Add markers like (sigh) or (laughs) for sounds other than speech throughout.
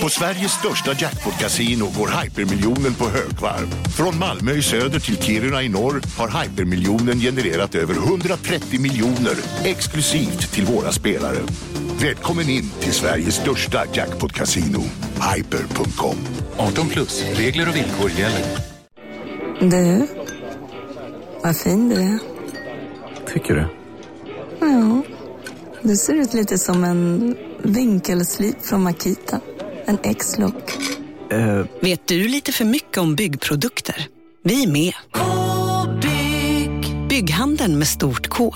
På Sveriges största jackpot-kasino går hypermiljonen på högvarv. Från Malmö i söder till Kiruna i norr har hypermiljonen genererat över 130 miljoner exklusivt till våra spelare. Välkommen in till Sveriges största jackpot-kasino, hyper.com. 18 plus, regler och villkor gäller. Du, vad fin du är. Tycker du? Ja, du ser ut lite som en vinkelslip från Makita. En X-look. Uh. Vet du lite för mycket om byggprodukter? Vi är med. -bygg. Bygghandeln med stort K.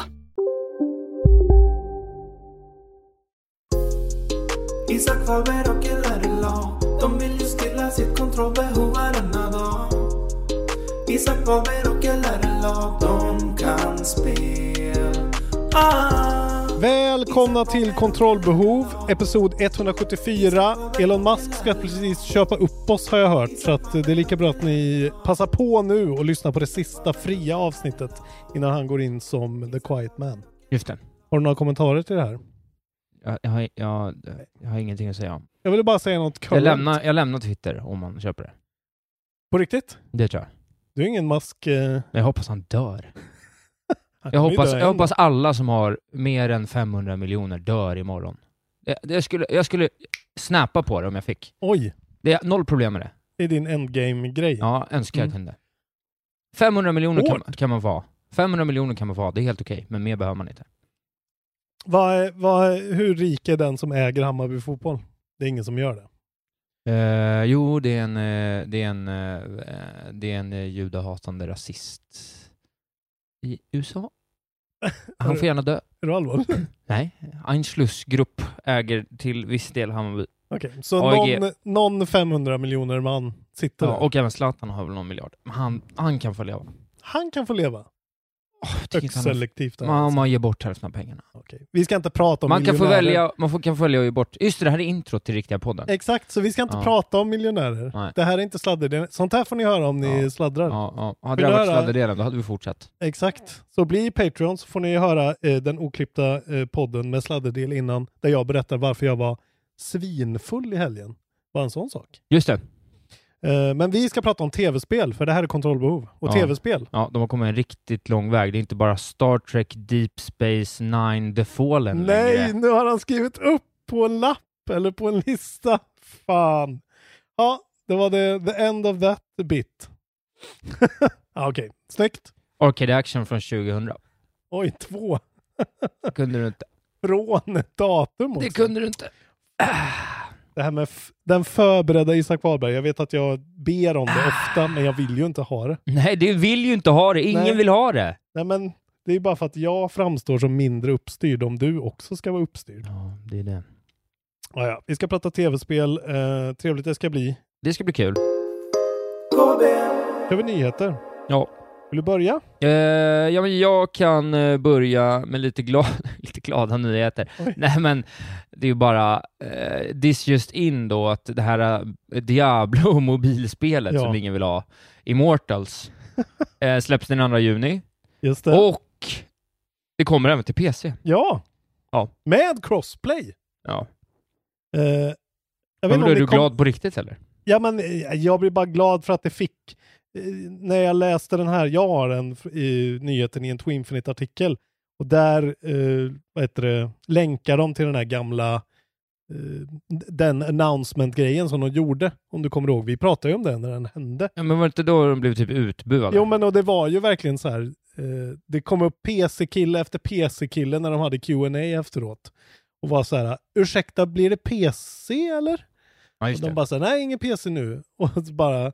Isak Faber och LRLA De vill ju stilla sitt kontrollbehov varenda dag Isak Faber och LRLA De kan spel ah. Välkomna till Kontrollbehov, episod 174. Elon Musk ska precis köpa upp oss har jag hört, så att det är lika bra att ni passar på nu och lyssnar på det sista fria avsnittet innan han går in som The Quiet Man. Just det. Har du några kommentarer till det här? Jag, jag, har, jag, jag har ingenting att säga om. Jag ville bara säga något jag lämnar, jag lämnar Twitter om man köper det. På riktigt? Det tror jag. Du är ingen Musk... Eh... Jag hoppas han dör. Jag hoppas, jag hoppas alla som har mer än 500 miljoner dör imorgon. Jag, jag, skulle, jag skulle snappa på det om jag fick. Oj! Det är noll problem med det. Det är din endgame-grej. Ja, önskar jag mm. kunde. 500 miljoner kan, kan, man ha. 500 miljoner kan man ha, det är helt okej, men mer behöver man inte. Vad, vad, hur rik är den som äger Hammarby Fotboll? Det är ingen som gör det. Uh, jo, det är en, uh, det är en, uh, det är en judahatande rasist i USA. Han får gärna dö. Är du allvarlig? Nej. Einschluss grupp äger till viss del Hammarby. Okej, okay, så någon, någon 500 miljoner man sitter ja, där? och även Zlatan har väl någon miljard. Han, han kan få leva. Han kan få leva? Oh, Högst selektivt. Man, alltså. man ger bort hälften av pengarna. Okay. Vi ska inte prata om man miljonärer. Kan få välja, man får, kan få välja att ge bort. Just det, det här är intro till riktiga podden. Exakt, så vi ska inte ja. prata om miljonärer. Nej. Det här är inte sladderdelen. Sånt här får ni höra om ni ja. sladdrar. Ja, ja. Hade det varit sladderdelen, då hade vi fortsatt. Exakt. Så bli Patreon så får ni höra eh, den oklippta eh, podden med sladderdel innan, där jag berättar varför jag var svinfull i helgen. Var en sån sak. Just det. Uh, men vi ska prata om tv-spel, för det här är kontrollbehov. Och ja. tv-spel. Ja, de har kommit en riktigt lång väg. Det är inte bara Star Trek Deep Space Nine The Fallen Nej, längre. nu har han skrivit upp på en lapp eller på en lista. Fan. Ja, det var det, the end of that bit. (laughs) ja, Okej, okay. snyggt. Arcade Action från 2000. Oj, två. kunde du inte. Från datum också. Det kunde du inte. (clears throat) Det här med den förberedda Isak Wahlberg. Jag vet att jag ber om det ah. ofta, men jag vill ju inte ha det. Nej, du vill ju inte ha det. Ingen Nej. vill ha det. Nej, men det är bara för att jag framstår som mindre uppstyrd om du också ska vara uppstyrd. Ja, det är det. Ja, ja. Vi ska prata tv-spel. Eh, trevligt det ska bli. Det ska bli kul. Har vi nyheter? Ja. Vill du börja? Uh, ja, men jag kan uh, börja med lite, glad, (laughs) lite glada nyheter. Oj. Nej, men det är ju bara uh, this just in då, att det här Diablo mobilspelet ja. som ingen vill ha, Immortals, (laughs) släpps den 2 juni. Just det. Och det kommer även till PC. Ja. ja. Med crossplay. Ja. jag men är du kom... glad på riktigt eller? Ja, men jag blir bara glad för att det fick när jag läste den här, jag har en i nyheten i en Twinfinite-artikel och där eh, vad heter det, länkar de till den här gamla eh, den announcement-grejen som de gjorde, om du kommer ihåg. Vi pratade ju om det när den hände. Ja, men var det inte då de blev typ utbuade? Jo, men och det var ju verkligen så här. Eh, det kom upp PC-kille efter PC-kille när de hade Q&A efteråt. Och var så här, ursäkta, blir det PC eller? Ja, och de bara så här, nej, ingen PC nu. (laughs) Och så bara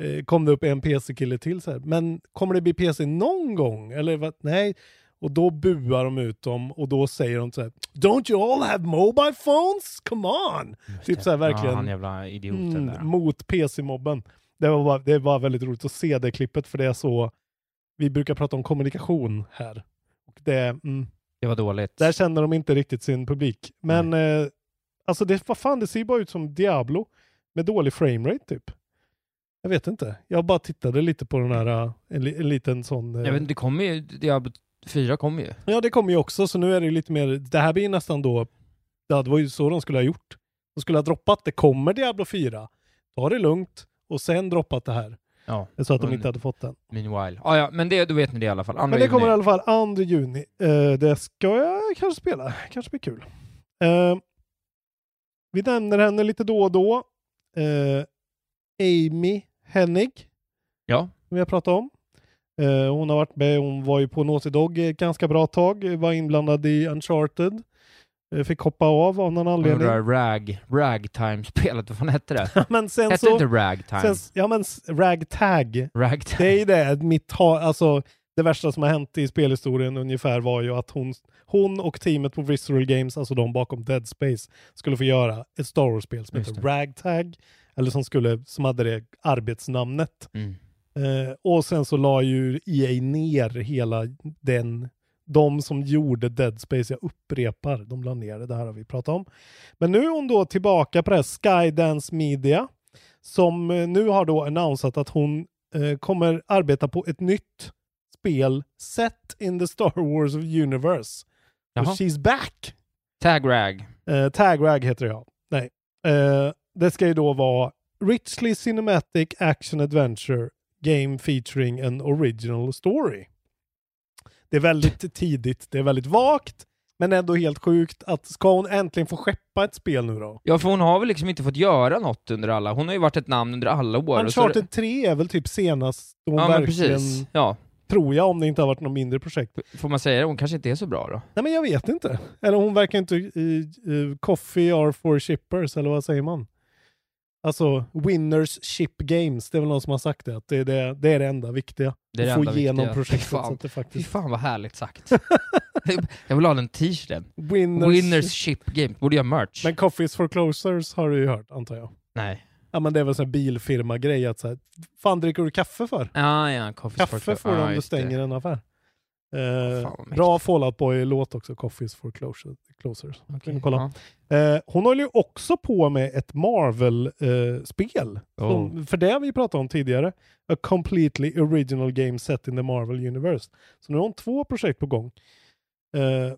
eh, kom det upp en PC-kille till så här. Men kommer det bli PC någon gång? Eller vad? Nej. Och då buar de ut dem och då säger de så här Don't you all have mobile phones? Come on! Typ så här verkligen Ja, han jävla idioten mm, mot PC-mobben. Det var, bara, det var väldigt roligt att se det klippet för det är så vi brukar prata om kommunikation här. Och det, mm, Det var dåligt. där känner de inte riktigt sin publik. Men eh, alltså det, vad fan, det ser bara ut som Diablo med dålig framerate typ. Jag vet inte. Jag bara tittade lite på den här, eh, en, en liten sån... Jag vet, inte, det kommer ju, Diablo 4 kommer ju. Ja, det kommer ju också, så nu är det ju lite mer, det här blir ju nästan då, ja, det var ju så de skulle ha gjort. De skulle ha droppat, det kommer Diablo 4, ta det lugnt och sen droppat det här. Ja. Så att de Men- inte hade fått den. Meanwhile. Ah, ja, men det, då vet ni det i alla fall. Andra Men det kommer i juni. alla fall 2 juni. Eh, det ska jag kanske spela, kanske blir kul. Eh, vi nämner henne lite då och då. Eh, Amy Hennig, Ja. som vi har pratat om. Eh, hon har varit med, hon var ju på Naughty Dog ett ganska bra tag, var inblandad i Uncharted. Eh, fick hoppa av av någon det anledning. där rag, ragtime-spelet, vad fan hette det? (laughs) men sen hette så, inte ragtime? sen, ja men ragtag. Ragtime. Det är det, mitt ha, alltså det värsta som har hänt i spelhistorien ungefär var ju att hon, hon och teamet på Visceral Games, alltså de bakom Dead Space, skulle få göra ett Star Wars-spel som Just heter det. Ragtag, eller som, skulle, som hade det arbetsnamnet. Mm. Eh, och sen så la ju EA ner hela den, de som gjorde Dead Space, jag upprepar, de la ner det, det här har vi pratat om. Men nu är hon då tillbaka på det här Skydance Media, som eh, nu har då annonsat att hon eh, kommer arbeta på ett nytt spel set in the Star Wars universe. Så Jaha. she's back! Tag rag. Eh, Tag Rag heter det ja. Nej. Eh, det ska ju då vara Richly Cinematic Action Adventure Game featuring an original story. Det är väldigt (laughs) tidigt, det är väldigt vagt, men ändå helt sjukt att ska hon äntligen få skeppa ett spel nu då? Ja, för hon har väl liksom inte fått göra något under alla... Hon har ju varit ett namn under alla år. så- Uncharted 3 är väl typ senast hon Ja, verkligen, precis. Ja. tror jag, om det inte har varit något mindre projekt. Får man säga det? Hon kanske inte är så bra då? Nej men jag vet inte. Eller hon verkar inte i, i Coffee are for shippers, eller vad säger man? Alltså, winners ship games, det är väl någon som har sagt det, att det är det, det, är det enda viktiga. Det är det få enda igenom viktiga. projektet Fy fan. så att det Fy faktiskt... fan vad härligt sagt. (laughs) jag vill ha den t-shirten. Winners, Winners Ship Game. Borde göra merch. Men Coffees for closers har du ju hört, antar jag. Nej. Ja men det är väl en bilfirma-grej att så här, fan dricker du kaffe för? Ja, ja. Coffees Kaffe for får du om du just det. stänger en affär. Eh, Fan, bra Fallout Boy-låt också, Coffees for closure, Closers. Du kolla. ja. Eh, hon håller ju också på med ett Marvel-spel. Oh. För det har vi pratat om tidigare. A completely original game set in the Marvel Universe. Så nu har hon två projekt på gång. Eh,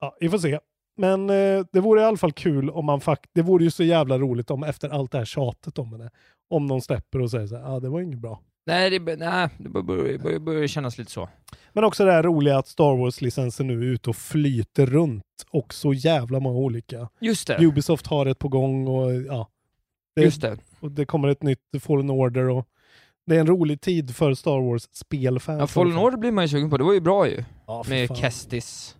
ja, vi får se. Men eh, det vore i alla fall kul om man fakt Det vore ju så jävla roligt om efter allt det här tjatet om henne. Om någon släpper och säger så här, ah, det var inget bra. Nej, det, nej, det börjar, börjar, börjar, kännas lite så. Men också det här roliga att Star Wars-licensen nu är ute och flyter runt. Och så jävla många olika. Just det. Ubisoft har ett på gång och ja. Det, Just det. Och det kommer ett nytt Fallen Order och det är en rolig tid för Star Wars-spelfans. Ja, Fallen Order blir man ju sugen på. Det var ju bra ju. Ja, Med fan. Kestis.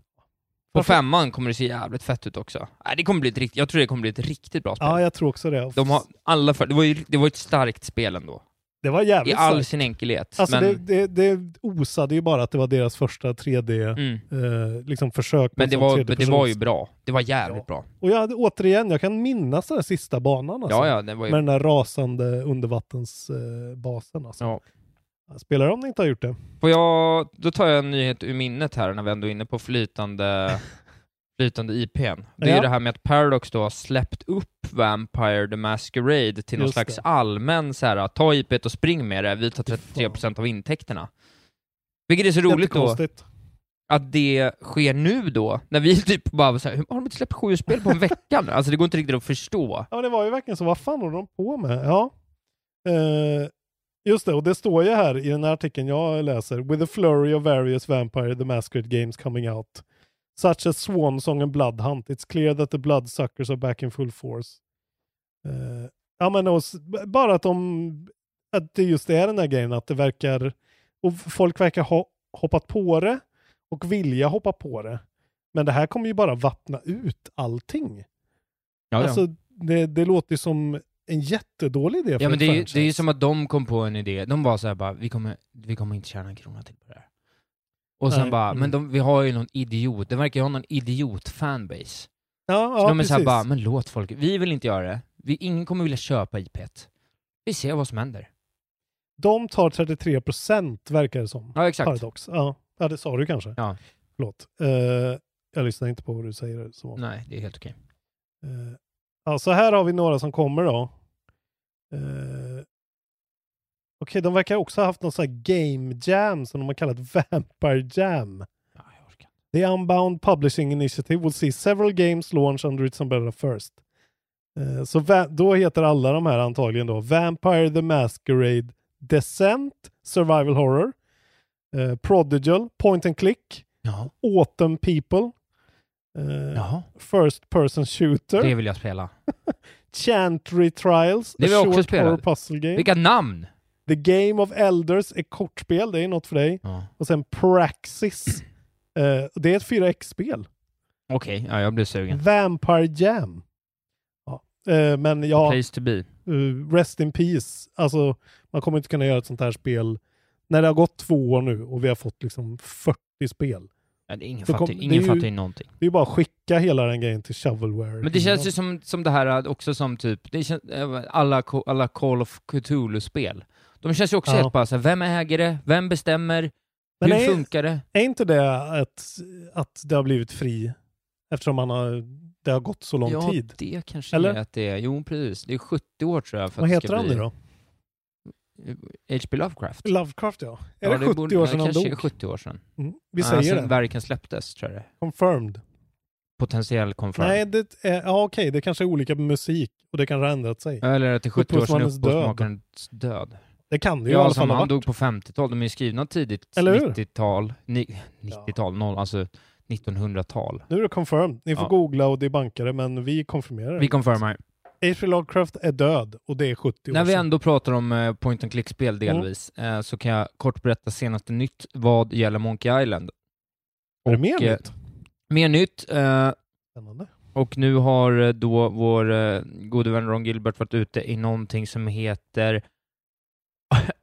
På Varför- femman kommer det se jävligt fett ut också. Nej, det kommer bli ett rikt, jag tror det kommer bli ett riktigt bra spel. Ja, jag tror också det. De har alla för, det, var ju, det var ett starkt spel ändå. Det var jävligt I all starkt. sin enkelhet. Alltså men, det, det, det osade ju bara att det var deras första 3D mm. eh, liksom försök. men en det var, 3D det var ju bra. Det var jävligt bra. Och jag återigen, jag kan minnas den där sista banan alltså. Ja, ja, det var ju... Med den där rasande undervattensbasen eh, alltså. Ja. Spelar om ni inte har gjort det. Får jag, då tar jag en nyhet ur minnet här när vi ändå är inne på flytande, (laughs) flytande IPn. Det är Ja. det här med att Paradox då har släppt upp Vampire the Masquerade till någon Just slags det. allmän så här, ta IPet och spring med det, vi tar 33% av intäkterna. Vilket är så roligt då, att det sker nu då, när vi (laughs) typ bara så här, har de inte släppt sju spel på en vecka nu? Alltså det går inte riktigt att förstå. Ja, det var ju verkligen så. Vad fan håller de på med? Ja. Eh, just det, och det står ju här i den här artikeln jag läser. With a flurry of various Vampire the Masquerade games coming out. Such as Swan Song and Blood Hunt. It's clear that the Bloodsuckers are back in full force. Eh, ja, men b- bara att de... Att det just är den där grejen att det verkar... Och folk verkar ha hoppat på det och vilja hoppa på det. Men det här kommer ju bara vattna ut allting. Ja, ja. Alltså, det, det låter ju som en jättedålig idé för Ja men det är, det är ju som att de kom på en idé, de var så här bara, vi kommer, vi kommer inte tjäna en krona till på det här. Och sen Nej. bara, Mm. men de, vi har ju någon idiot, det verkar ju ha någon idiot-fanbase. Ja, Så ja de är såhär bara, men låt folk, vi vill inte göra det. Vi, ingen kommer vilja köpa IPet. Vi ser vad som händer. De tar 33 procent verkar det som. Ja, exakt. Paradox. Ja. ja, det sa du kanske. Ja. Förlåt. Eh, jag lyssnar inte på vad du säger. Så. Nej, det är helt okej. Eh, ja, så här har vi några som kommer då. Eh, Okej, de verkar också ha haft någon sån här game jam som de har kallat (laughs) Vampire Jam. The Unbound Publishing Initiative will see several games launch under its umbrella first. Eh, så va- då heter alla de här antagligen då Vampire the Masquerade Descent, Survival Horror, eh, Prodigal, Point and Click, Ja. Autumn People, eh, First Person Shooter, Det vill jag spela. (laughs) Chantry Trials, Det vill jag också short spela. horror puzzle game. Vilka namn! The Game of Elders är kortspel, det är något för dig. Ja. Och sen Praxis, eh, det är ett 4X-spel. Okej, ja, jag blir sugen. Vampire Jam. Ja. Eh, men ja, Place to be. eh, rest in peace. Alltså, man kommer inte kunna göra ett sånt här spel när det har gått två år nu och vi har fått liksom 40 spel. Ja, det är ingen fattar, kom- det ingen är ju- fattar ju någonting. Det är ju bara att skicka hela den grejen till Shovelware. Men det känns ju som, som det här också som typ, det känns, alla, alla Call of Cthulhu-spel. De känns ju också Ja. helt bara så här, vem äger det? Vem bestämmer? Men Hur är- funkar det? Är inte det att, att det har blivit fri eftersom man har, det har gått så lång ja, tid? det kanske Eller? är att det är. Jo, precis. Det är 70 år tror jag. För Vad det heter han bli... nu då? H.P. Lovecraft. Lovecraft ja. Är Ja, det 70 borde- år ja, sedan det han kanske är dog? 70 år sedan. Mm, vi Ja, säger sen det. verken släpptes, tror jag det Confirmed. Potentiell confirm. Nej, det är, ja okej, det kanske är olika musik och det kanske har ändrat sig. Eller att det är 70 år sedan Upphovsmannens död. upphovsmakarens död. Det kan det ju i Ja, alla som fall ha han varit. dog på 50-tal. De är ju skrivna tidigt Eller hur? 90-tal. Ni, 90-tal, noll, alltså 1900-tal. Nu är det confirmed. Ni får Ja. googla och debunka det, men vi konfirmerar Vi det. confirmar. H.P. Lovecraft är död och det är 70 år När vi sedan. ändå pratar om eh, point and click-spel delvis, eh, så kan jag kort berätta senaste nytt vad gäller Monkey Island. Är det mer eh, nytt? Mer nytt. Eh, Spännande. och nu har eh, då vår eh, gode vän Ron Gilbert varit ute i någonting som heter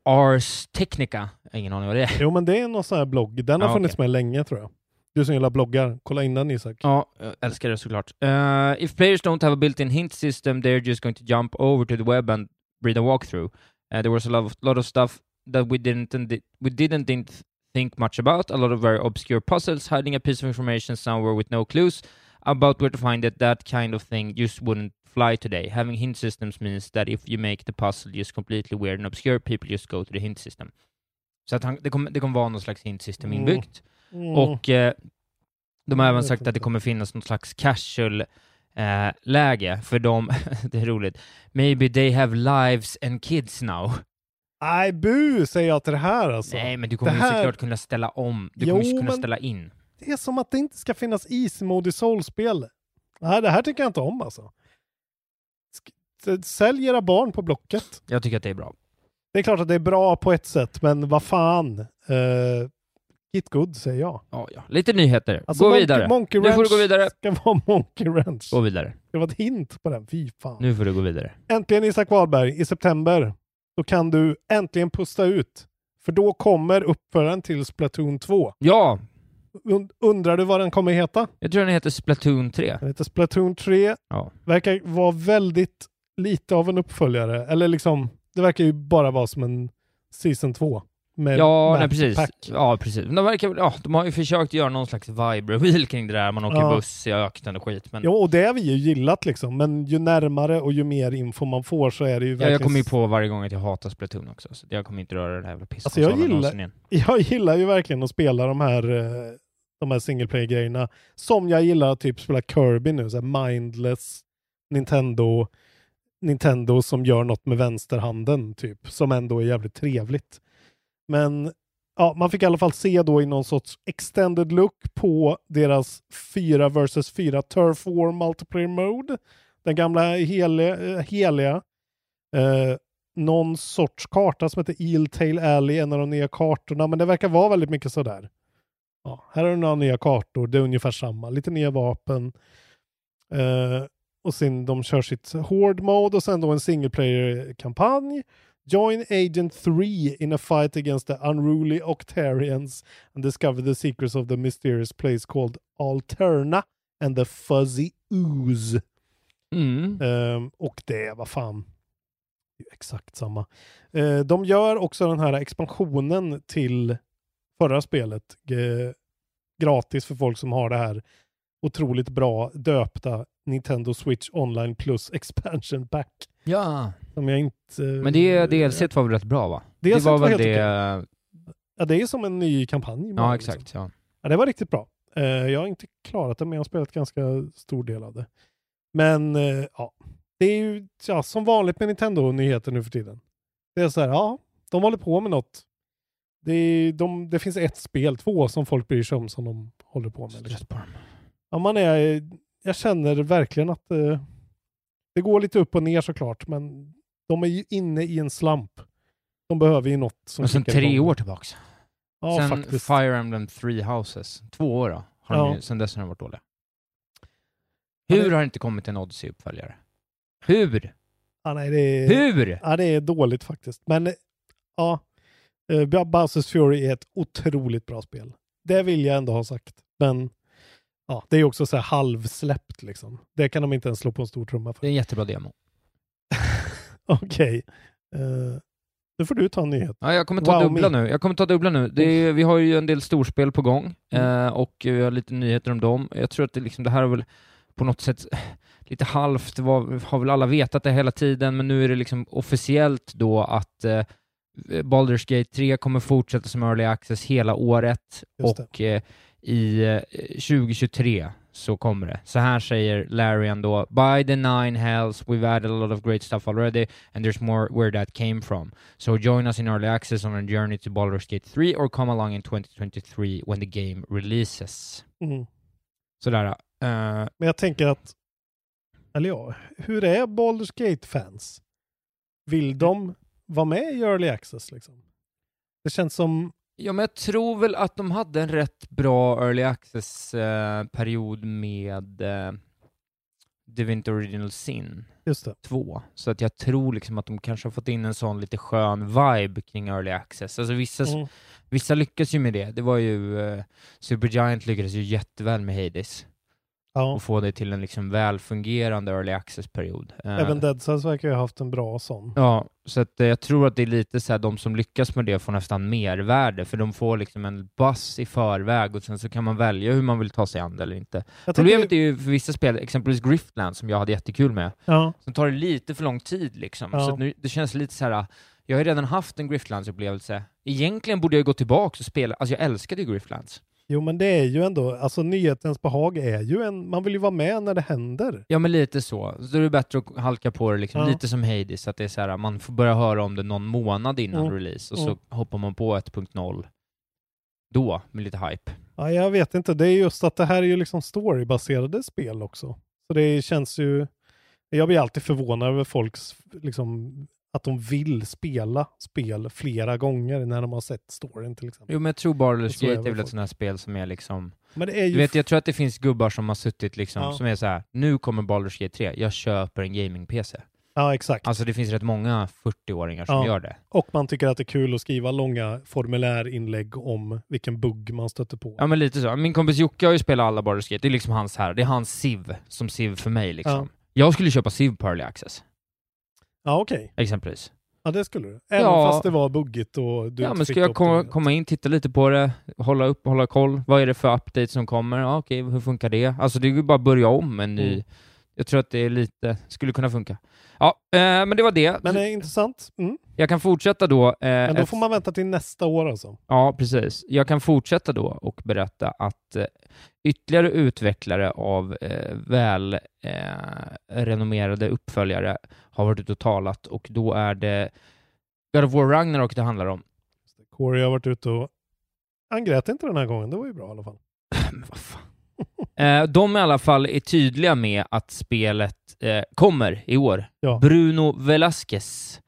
Ars Technica. Jag har ingen aning vad det är. Jo, men det är någon sån här blogg. Den har Ja, funnits okej. med länge tror jag. Du som gillar bloggar, kolla in den Isak. Ja, jag älskar det såklart. Uh, if players don't have a built-in hint system, they're just going to jump over to the web and read a walkthrough. Uh, there was a lot of, lot of stuff that we didn't we didn't think much about. A lot of very obscure puzzles, hiding a piece of information somewhere with no clues about where to find it. That kind of thing just wouldn't fly today. Having hint systems means that if you make the puzzle just completely weird and obscure, people just go to the hint system. Så att han, det kommer det kommer vara någon slags hint system Mm. inbyggt. Mm. Och eh, de har Jag även sagt att det kommer finnas någon slags casual eh, läge för dem. (laughs) det är roligt. Maybe they have lives and kids now. Nej, bu säger jag till det här alltså. Nej, men du kommer Det ju här- såklart kunna ställa om. Du Jo, kommer kunna ställa in. Det är som att det inte ska finnas easy mode i soulspel. Nej, det här tycker jag inte om alltså. Sk- Sälj era barn på Blocket. Jag tycker att det är bra. Det är klart att det är bra på ett sätt, men vad fan. Uh, Git good säger jag. Ja, ja. Lite nyheter. Alltså, gå Monkey- vidare. Monkey nu får du Ranch gå vidare. ska vara Monkey Ranch. Gå vidare. Det var ett hint på den. Fy fan. Nu får du gå vidare. Äntligen Isak Wahlberg, i september, då kan du äntligen pusta ut. För då kommer uppföraren till Splatoon 2. Ja, Und- undrar du vad den kommer heta? jag tror den heter Splatoon 3. Den heter Splatoon 3. Ja. Verkar vara väldigt lite av en uppföljare. Eller liksom, det verkar ju bara vara som en Season 2. Med Ja, nej, precis. pack. Ja, precis. De, verkar, ja, de har ju försökt göra någon slags vibe-reveal kring det där. Man åker Ja. buss i öknen och skit. Men Jo, och det har vi ju gillat liksom. Men ju närmare och ju mer info man får så är det ju ja, verkligen... jag kommer ju på varje gång att jag hatar Splatoon också. Så jag kommer inte röra det här jävla Alltså jag gillar, igen. (laughs) jag gillar ju verkligen att spela de här, eh, de här single player-grejerna. Som jag gillar att typ spela Kirby nu, så mindless Nintendo, Nintendo som gör något med vänsterhanden typ, som ändå är jävligt trevligt. Men ja, man fick i alla fall se då i någon sorts extended look på deras 4 vs 4 Turf War multiplayer mode. Den gamla heliga, eh, heliga eh, någon sorts karta som heter Eeltail Alley, en av de nya kartorna, men det verkar vara väldigt mycket sådär. Ja, här har du några nya kartor, det är ungefär samma, lite nya vapen. Eh, och sen de kör sitt Horde Mode och sen då en single player-kampanj. Join Agent 3 in a fight against the unruly Octarians and discover the secrets of the mysterious place called Alterna and the Fuzzy Ooze. Mm. Ehm, och det, vad fan, det är ju exakt samma. Eh, de gör också den här expansionen till förra spelet gratis för folk som har det här otroligt bra döpta Nintendo Switch Online Plus Expansion Pack. Ja. Som jag inte... Men det DLC var väl rätt bra va? DLC det var var väl det... Ja, det är som en ny kampanj. Ja, liksom. exakt. Ja. Ja, det var riktigt bra. Eh, jag har inte klarat det, men jag har spelat ganska stor del av det. Men eh, ja, det är ju ja, som vanligt med Nintendo-nyheter nu för tiden. Det är så här, ja, de håller på med något. Det, är, de, det finns ett spel, två som folk bryr sig om som de håller på med. Liksom. Ja, man är, jag känner verkligen att eh, det går lite upp och ner såklart, men de är ju inne i en slamp. De behöver ju något som Och sen tre igång. år tillbaks. Ja, sen faktiskt. Fire Emblem Three Houses. Två år då. Har de Ja. ju, sen dess har de varit dåliga. Ja, Hur det- har det inte kommit en Odyssey-uppföljare? Hur? Ja, nej, det är, Hur? Ja, det är dåligt faktiskt. Men eh, ja, uh, Bowsers Fury är ett otroligt bra spel. Det vill jag ändå ha sagt. Men ja, det är också så här halvsläppt liksom. Det kan de inte ens slå på en stor trumma Det för. är en jättebra demo. (laughs) Okej. Eh, nu får du ta en nyhet. Ja, jag kommer ta Wow dubbla me. nu. Jag kommer ta dubbla nu. Det är, vi har ju en del storspel på gång Mm. eh, och vi har lite nyheter om dem. Jag tror att det, liksom, det här är väl på något sätt (sighs) lite halvt, det var, har väl alla vetat det hela tiden, men nu är det liksom officiellt då att eh, Baldur's Gate 3 kommer fortsätta som Early Access hela året det. och eh, i eh, 2023 så kommer det. Så här säger Larian då, By the nine hells we've added a lot of great stuff already and there's more where that came from. So join us in early access on a journey to Baldur's Gate 3 or come along in 2023 when the game releases. Mm. Sådär. eh, Men jag tänker att, eller ja, hur är Baldur's Gate-fans? Vill de vara med i Early Access liksom? Det känns som, ja, men jag tror väl att de hade en rätt bra early access-period med uh, Divinity Original Sin just det. 2. Så att jag tror liksom att de kanske har fått in en sån lite skön vibe kring early access. Alltså vissa, Mm. vissa lyckas ju med det. Det var ju, uh, Supergiant lyckades ju jätteväl med Hades. Ja. och få det till en liksom välfungerande early access-period. Eh, Även Dead Cells verkar ju ha haft en bra sån. Ja, så att eh, jag tror att det är lite så här, de som lyckas med det får nästan mervärde, för de får liksom en buss i förväg och sen så kan man välja hur man vill ta sig an det eller inte. Jag Problemet tänker- är ju för vissa spel, exempelvis Griftland som jag hade jättekul med, Ja. så tar det lite för lång tid liksom. Ja. Så nu, det känns lite så här. jag har redan haft en Griftlands-upplevelse. Egentligen borde jag gå tillbaka och spela, alltså jag älskade ju Griftlands. Jo, men det är ju ändå, alltså nyhetens behag är ju en, man vill ju vara med när det händer. Ja men lite så. Så är det bättre att halka på det liksom, Ja. lite som Hades, att det är så här, man får börja höra om det någon månad innan Mm. release, och Mm. så hoppar man på 1.0 då, med lite hype. Ja, jag vet inte, det är just att det här är ju liksom storybaserade spel också. Så det känns ju, jag blir alltid förvånad över folks, liksom, att de vill spela spel flera gånger när de har sett storyn till exempel. Jo men jag tror Baldur's Gate är väl ett sånt här spel som är liksom, Men det är ju du vet jag tror att det finns gubbar som har suttit liksom, Ja. som är så här: nu kommer Baldur's Gate 3, jag köper en gaming-PC. Ja, exakt. Alltså det finns rätt många 40-åringar som Ja. gör det. Och man tycker att det är kul att skriva långa formulärinlägg om vilken bugg man stöter på. Ja men lite så. Min kompis Jocke har ju spelat alla Baldur's Gate, det är liksom hans här, det är hans SIV, som SIV för mig liksom. Ja. Jag skulle köpa SIV på Early Access, Ja, okej. exempelvis. Ja, det skulle du. Även Ja. fast det var buggigt och du ja, inte men fick ska jag komma, komma in, titta lite på det, hålla upp, hålla koll. Vad är det för update som kommer? Ja, okej, hur funkar det? Alltså det är ju bara att börja om en ny... Mm. Jag tror att det är lite, skulle kunna funka. Ja, eh, men det var det. Men det är intressant. Mm. Jag kan fortsätta då. Eh, Men då får man vänta till nästa år alltså. Ja, precis. Jag kan fortsätta då och berätta att eh, ytterligare utvecklare av eh, väl eh, uppföljare har varit ute och talat och då är det God of War Ragnarok det handlar om. Corey har varit ute och... Han grät inte den här gången, det var ju bra i alla fall. Men (clears throat) vad fan. Eh, de i alla fall är tydliga med att spelet eh, kommer i år. Ja. Bruno Velasquez,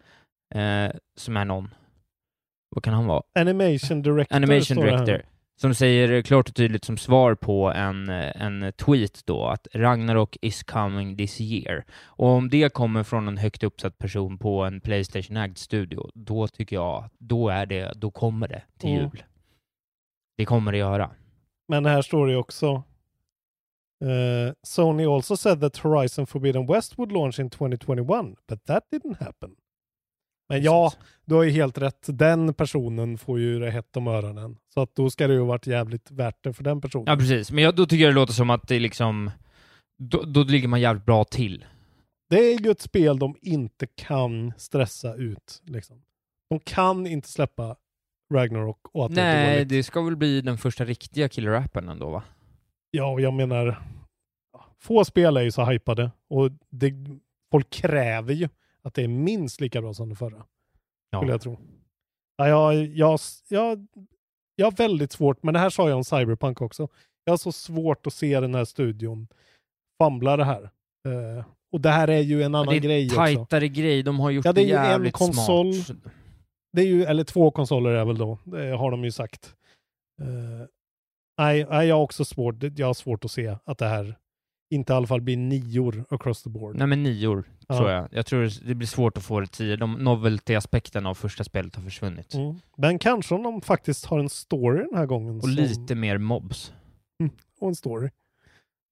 eh, som är någon, vad kan han vara? Animation Director Animation. Director, som säger klart och tydligt som svar på en, en tweet då att Ragnarok is coming this year. Och om det kommer från en högt uppsatt person på en Playstation-ägd studio, då tycker jag, då är det, då kommer det till Mm. jul. Det kommer det göra. Men här står det också eh, Sony also said that Horizon Forbidden West would launch in 2021, but that didn't happen. Men ja, du har ju helt rätt. Den personen får ju det hett om öronen. Så att då ska det ju ha varit jävligt värt det för den personen. Ja, precis. Men jag, då tycker jag det låter som att det liksom, då, då ligger man jävligt bra till. Det är ju ett spel de inte kan stressa ut. Liksom. De kan inte släppa Ragnarok och att det Nej, dåligt. det ska väl bli den första riktiga killer-appen ändå va? Ja, och jag menar, få spel är ju så hypade och det, folk kräver ju att det är minst lika bra som det förra. Ja. Skulle jag tro. Ja, jag, jag, jag, jag har väldigt svårt, men det här sa jag om Cyberpunk också. Jag har så svårt att se den här studion famla det här. Eh, och det här är ju en annan det är grej också. tajtare grej, de har gjort Ja, det är ju en konsol. smart. Det är ju, eller två konsoler är väl då, det har de ju sagt. Eh, nej, nej, jag har också svårt, jag har svårt att se att det här inte i alla fall blir nior across the board. Nej men nior, Ja. tror jag. Jag tror det blir svårt att få det tio. De novelty-aspekten av första spelet har försvunnit. Mm. Men kanske om de faktiskt har en story den här gången. Och som, lite mer mobs. och en story.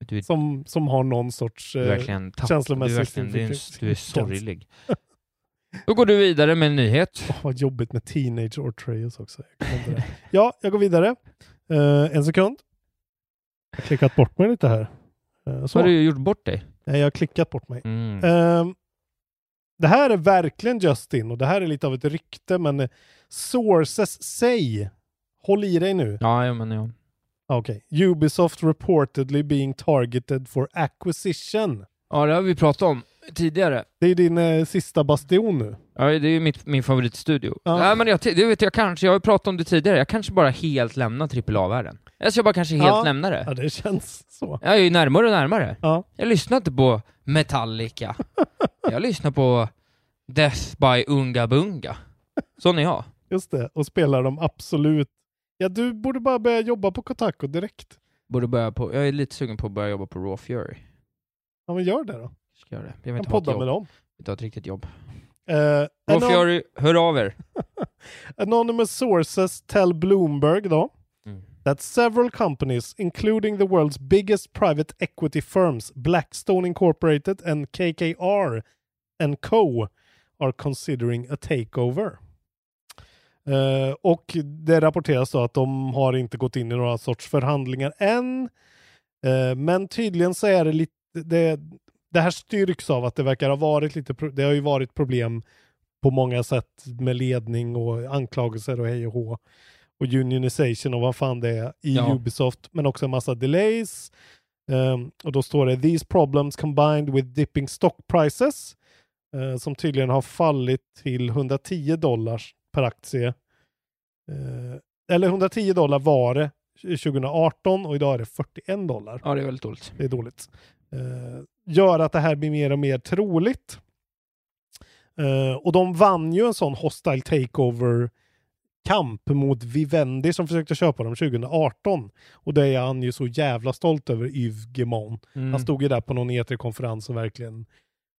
Du Som, som har någon sorts du eh, verkligen tapp, du är, känslomässig verkligen, du är, du är sorglig. (laughs) Då går du vidare med en nyhet. Åh, vad jobbigt med Teenage Ortreus också. Jag ja, jag går vidare. Eh, en sekund. Jag har klickat bort mig lite här. Uh, Så har du gjort bort dig. Nej, jag har klickat bort mig. Mm. Ehm, det här är verkligen Justin och det här är lite av ett rykte men sources say, håll i dig nu. Ja, ja, men ja. Okej. Ubisoft reportedly being targeted for acquisition. Ja, det har vi pratat om tidigare. Det är din eh, sista bastion nu. Ja, det är ju mitt, min favoritstudio. Ja. Nej, men jag, det vet jag kanske, jag har ju pratat om det tidigare, jag kanske bara helt lämnar AAA-världen. Alltså jag bara kanske helt Ja. lämnar det. Ja, det känns så. Jag är ju närmare och närmare. Ja. Jag lyssnar inte på Metallica. (laughs) jag lyssnar på Death by Unga Bunga. Sån är jag. Just det. Och spelar de absolut... Ja, du borde bara börja jobba på Kotaku direkt. Borde börja på, jag är lite sugen på att börja jobba på Raw Fury. Ja, men gör det då. Ska göra det. Jag vill inte ha ett podda jobb. med dem. Jag vill inte ha ett riktigt jobb. Uh, Raw Fury, hör av er. (laughs) Anonymous sources tell Bloomberg då Mm. that several companies, including the world's biggest private equity firms, Blackstone Incorporated and KKR and Co, are considering a takeover. Eh, och det rapporteras då att de har inte gått in i några sorts förhandlingar än. Eh, men tydligen så är det lite, det, det här styrks av att det verkar ha varit lite, det har ju varit problem på många sätt med ledning och anklagelser och hej och hå. Och unionization och vad fan det är i Ja. Ubisoft, men också en massa delays. Ehm, och då står det “These problems combined with dipping stock prices” eh, som tydligen har fallit till 110 dollar per aktie. Eh, eller 110 dollar var det 2018 och idag är det 41 dollar. Ja, det är väldigt dåligt. Det är dåligt. Eh, gör att det här blir mer och mer troligt. Eh, och de vann ju en sån hostile takeover kamp mot Vivendi som försökte köpa dem 2018. Och det är han ju så jävla stolt över, Yves Guillemot. Mm. Han stod ju där på någon E3-konferens och verkligen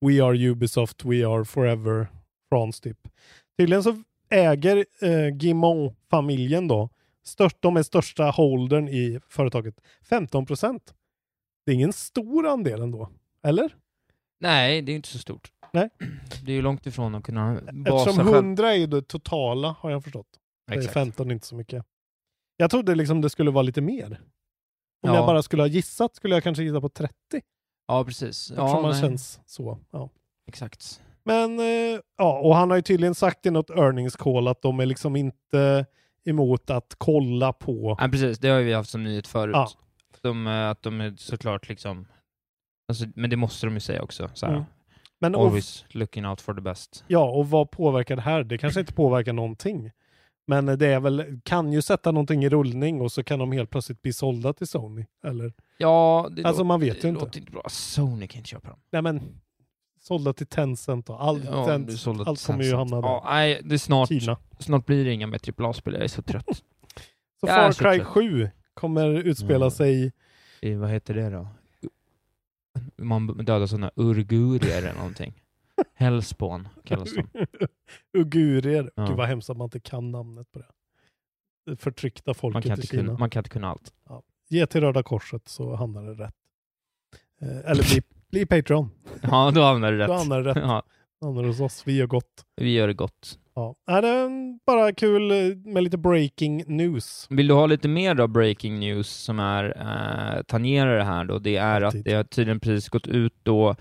We are Ubisoft, we are forever France typ. Tydligen så äger eh, Guillemot-familjen då, störst, de är största holdern i företaget, 15 procent. Det är ingen stor andel ändå, eller? Nej, det är inte så stort. Nej. Det är ju långt ifrån att kunna basa Eftersom själv. 100 är ju det totala, har jag förstått. Det är Exakt. 15 inte så mycket. Jag trodde liksom det skulle vara lite mer. Om Ja. jag bara skulle ha gissat skulle jag kanske gissa på 30. Ja, precis. Eftersom Ja, man nej. känns så. Ja. Exakt. Men eh, ja, och han har ju tydligen sagt i något earnings call att de är liksom inte emot att kolla på. Ja, precis. Det har ju vi haft som nyhet förut. Ja. De, eh, att de är såklart liksom... Alltså, men det måste de ju säga också. Så här. Mm. Men och, Always looking out for the best. ja, och vad påverkar det här? Det kanske inte påverkar någonting. Men det är väl, kan ju sätta någonting i rullning och så kan de helt plötsligt bli sålda till Sony. Eller? Ja, det Alltså, lå- man vet ju inte. låter inte bra. Sony kan inte köpa dem. Nej men, sålda till Tencent och allt, Ja, Tencent, allt kommer ju hamna där. Ja, nej, det snart, Kina. snart blir det inga mer AAA-spel. Jag är så trött. (laughs) Så Ja, Far Cry klart. 7 kommer utspela Mm. sig I, vad heter det då? Man dödar sådana urgurier eller någonting. (laughs) Hellspawn kallas de. (laughs) Ugurier. Ja. Gud vad hemskt att man inte kan namnet på det. Det förtryckta Man folket kan, i Kina. kunna, man kan inte kunna allt. Ge till Röda Korset så hamnar det rätt. Eh, eller bli, (laughs) bli Patreon. Ja, då hamnar det rätt. Då hamnar det rätt. Ja, Hamnar hos oss. Vi gör gott. vi gör det gott. Ja. Ja, det är bara kul eh, med lite breaking news. Vill du ha lite mer då breaking news som är eh, tangerar det här då? Det är att det har tydligen precis gått ut då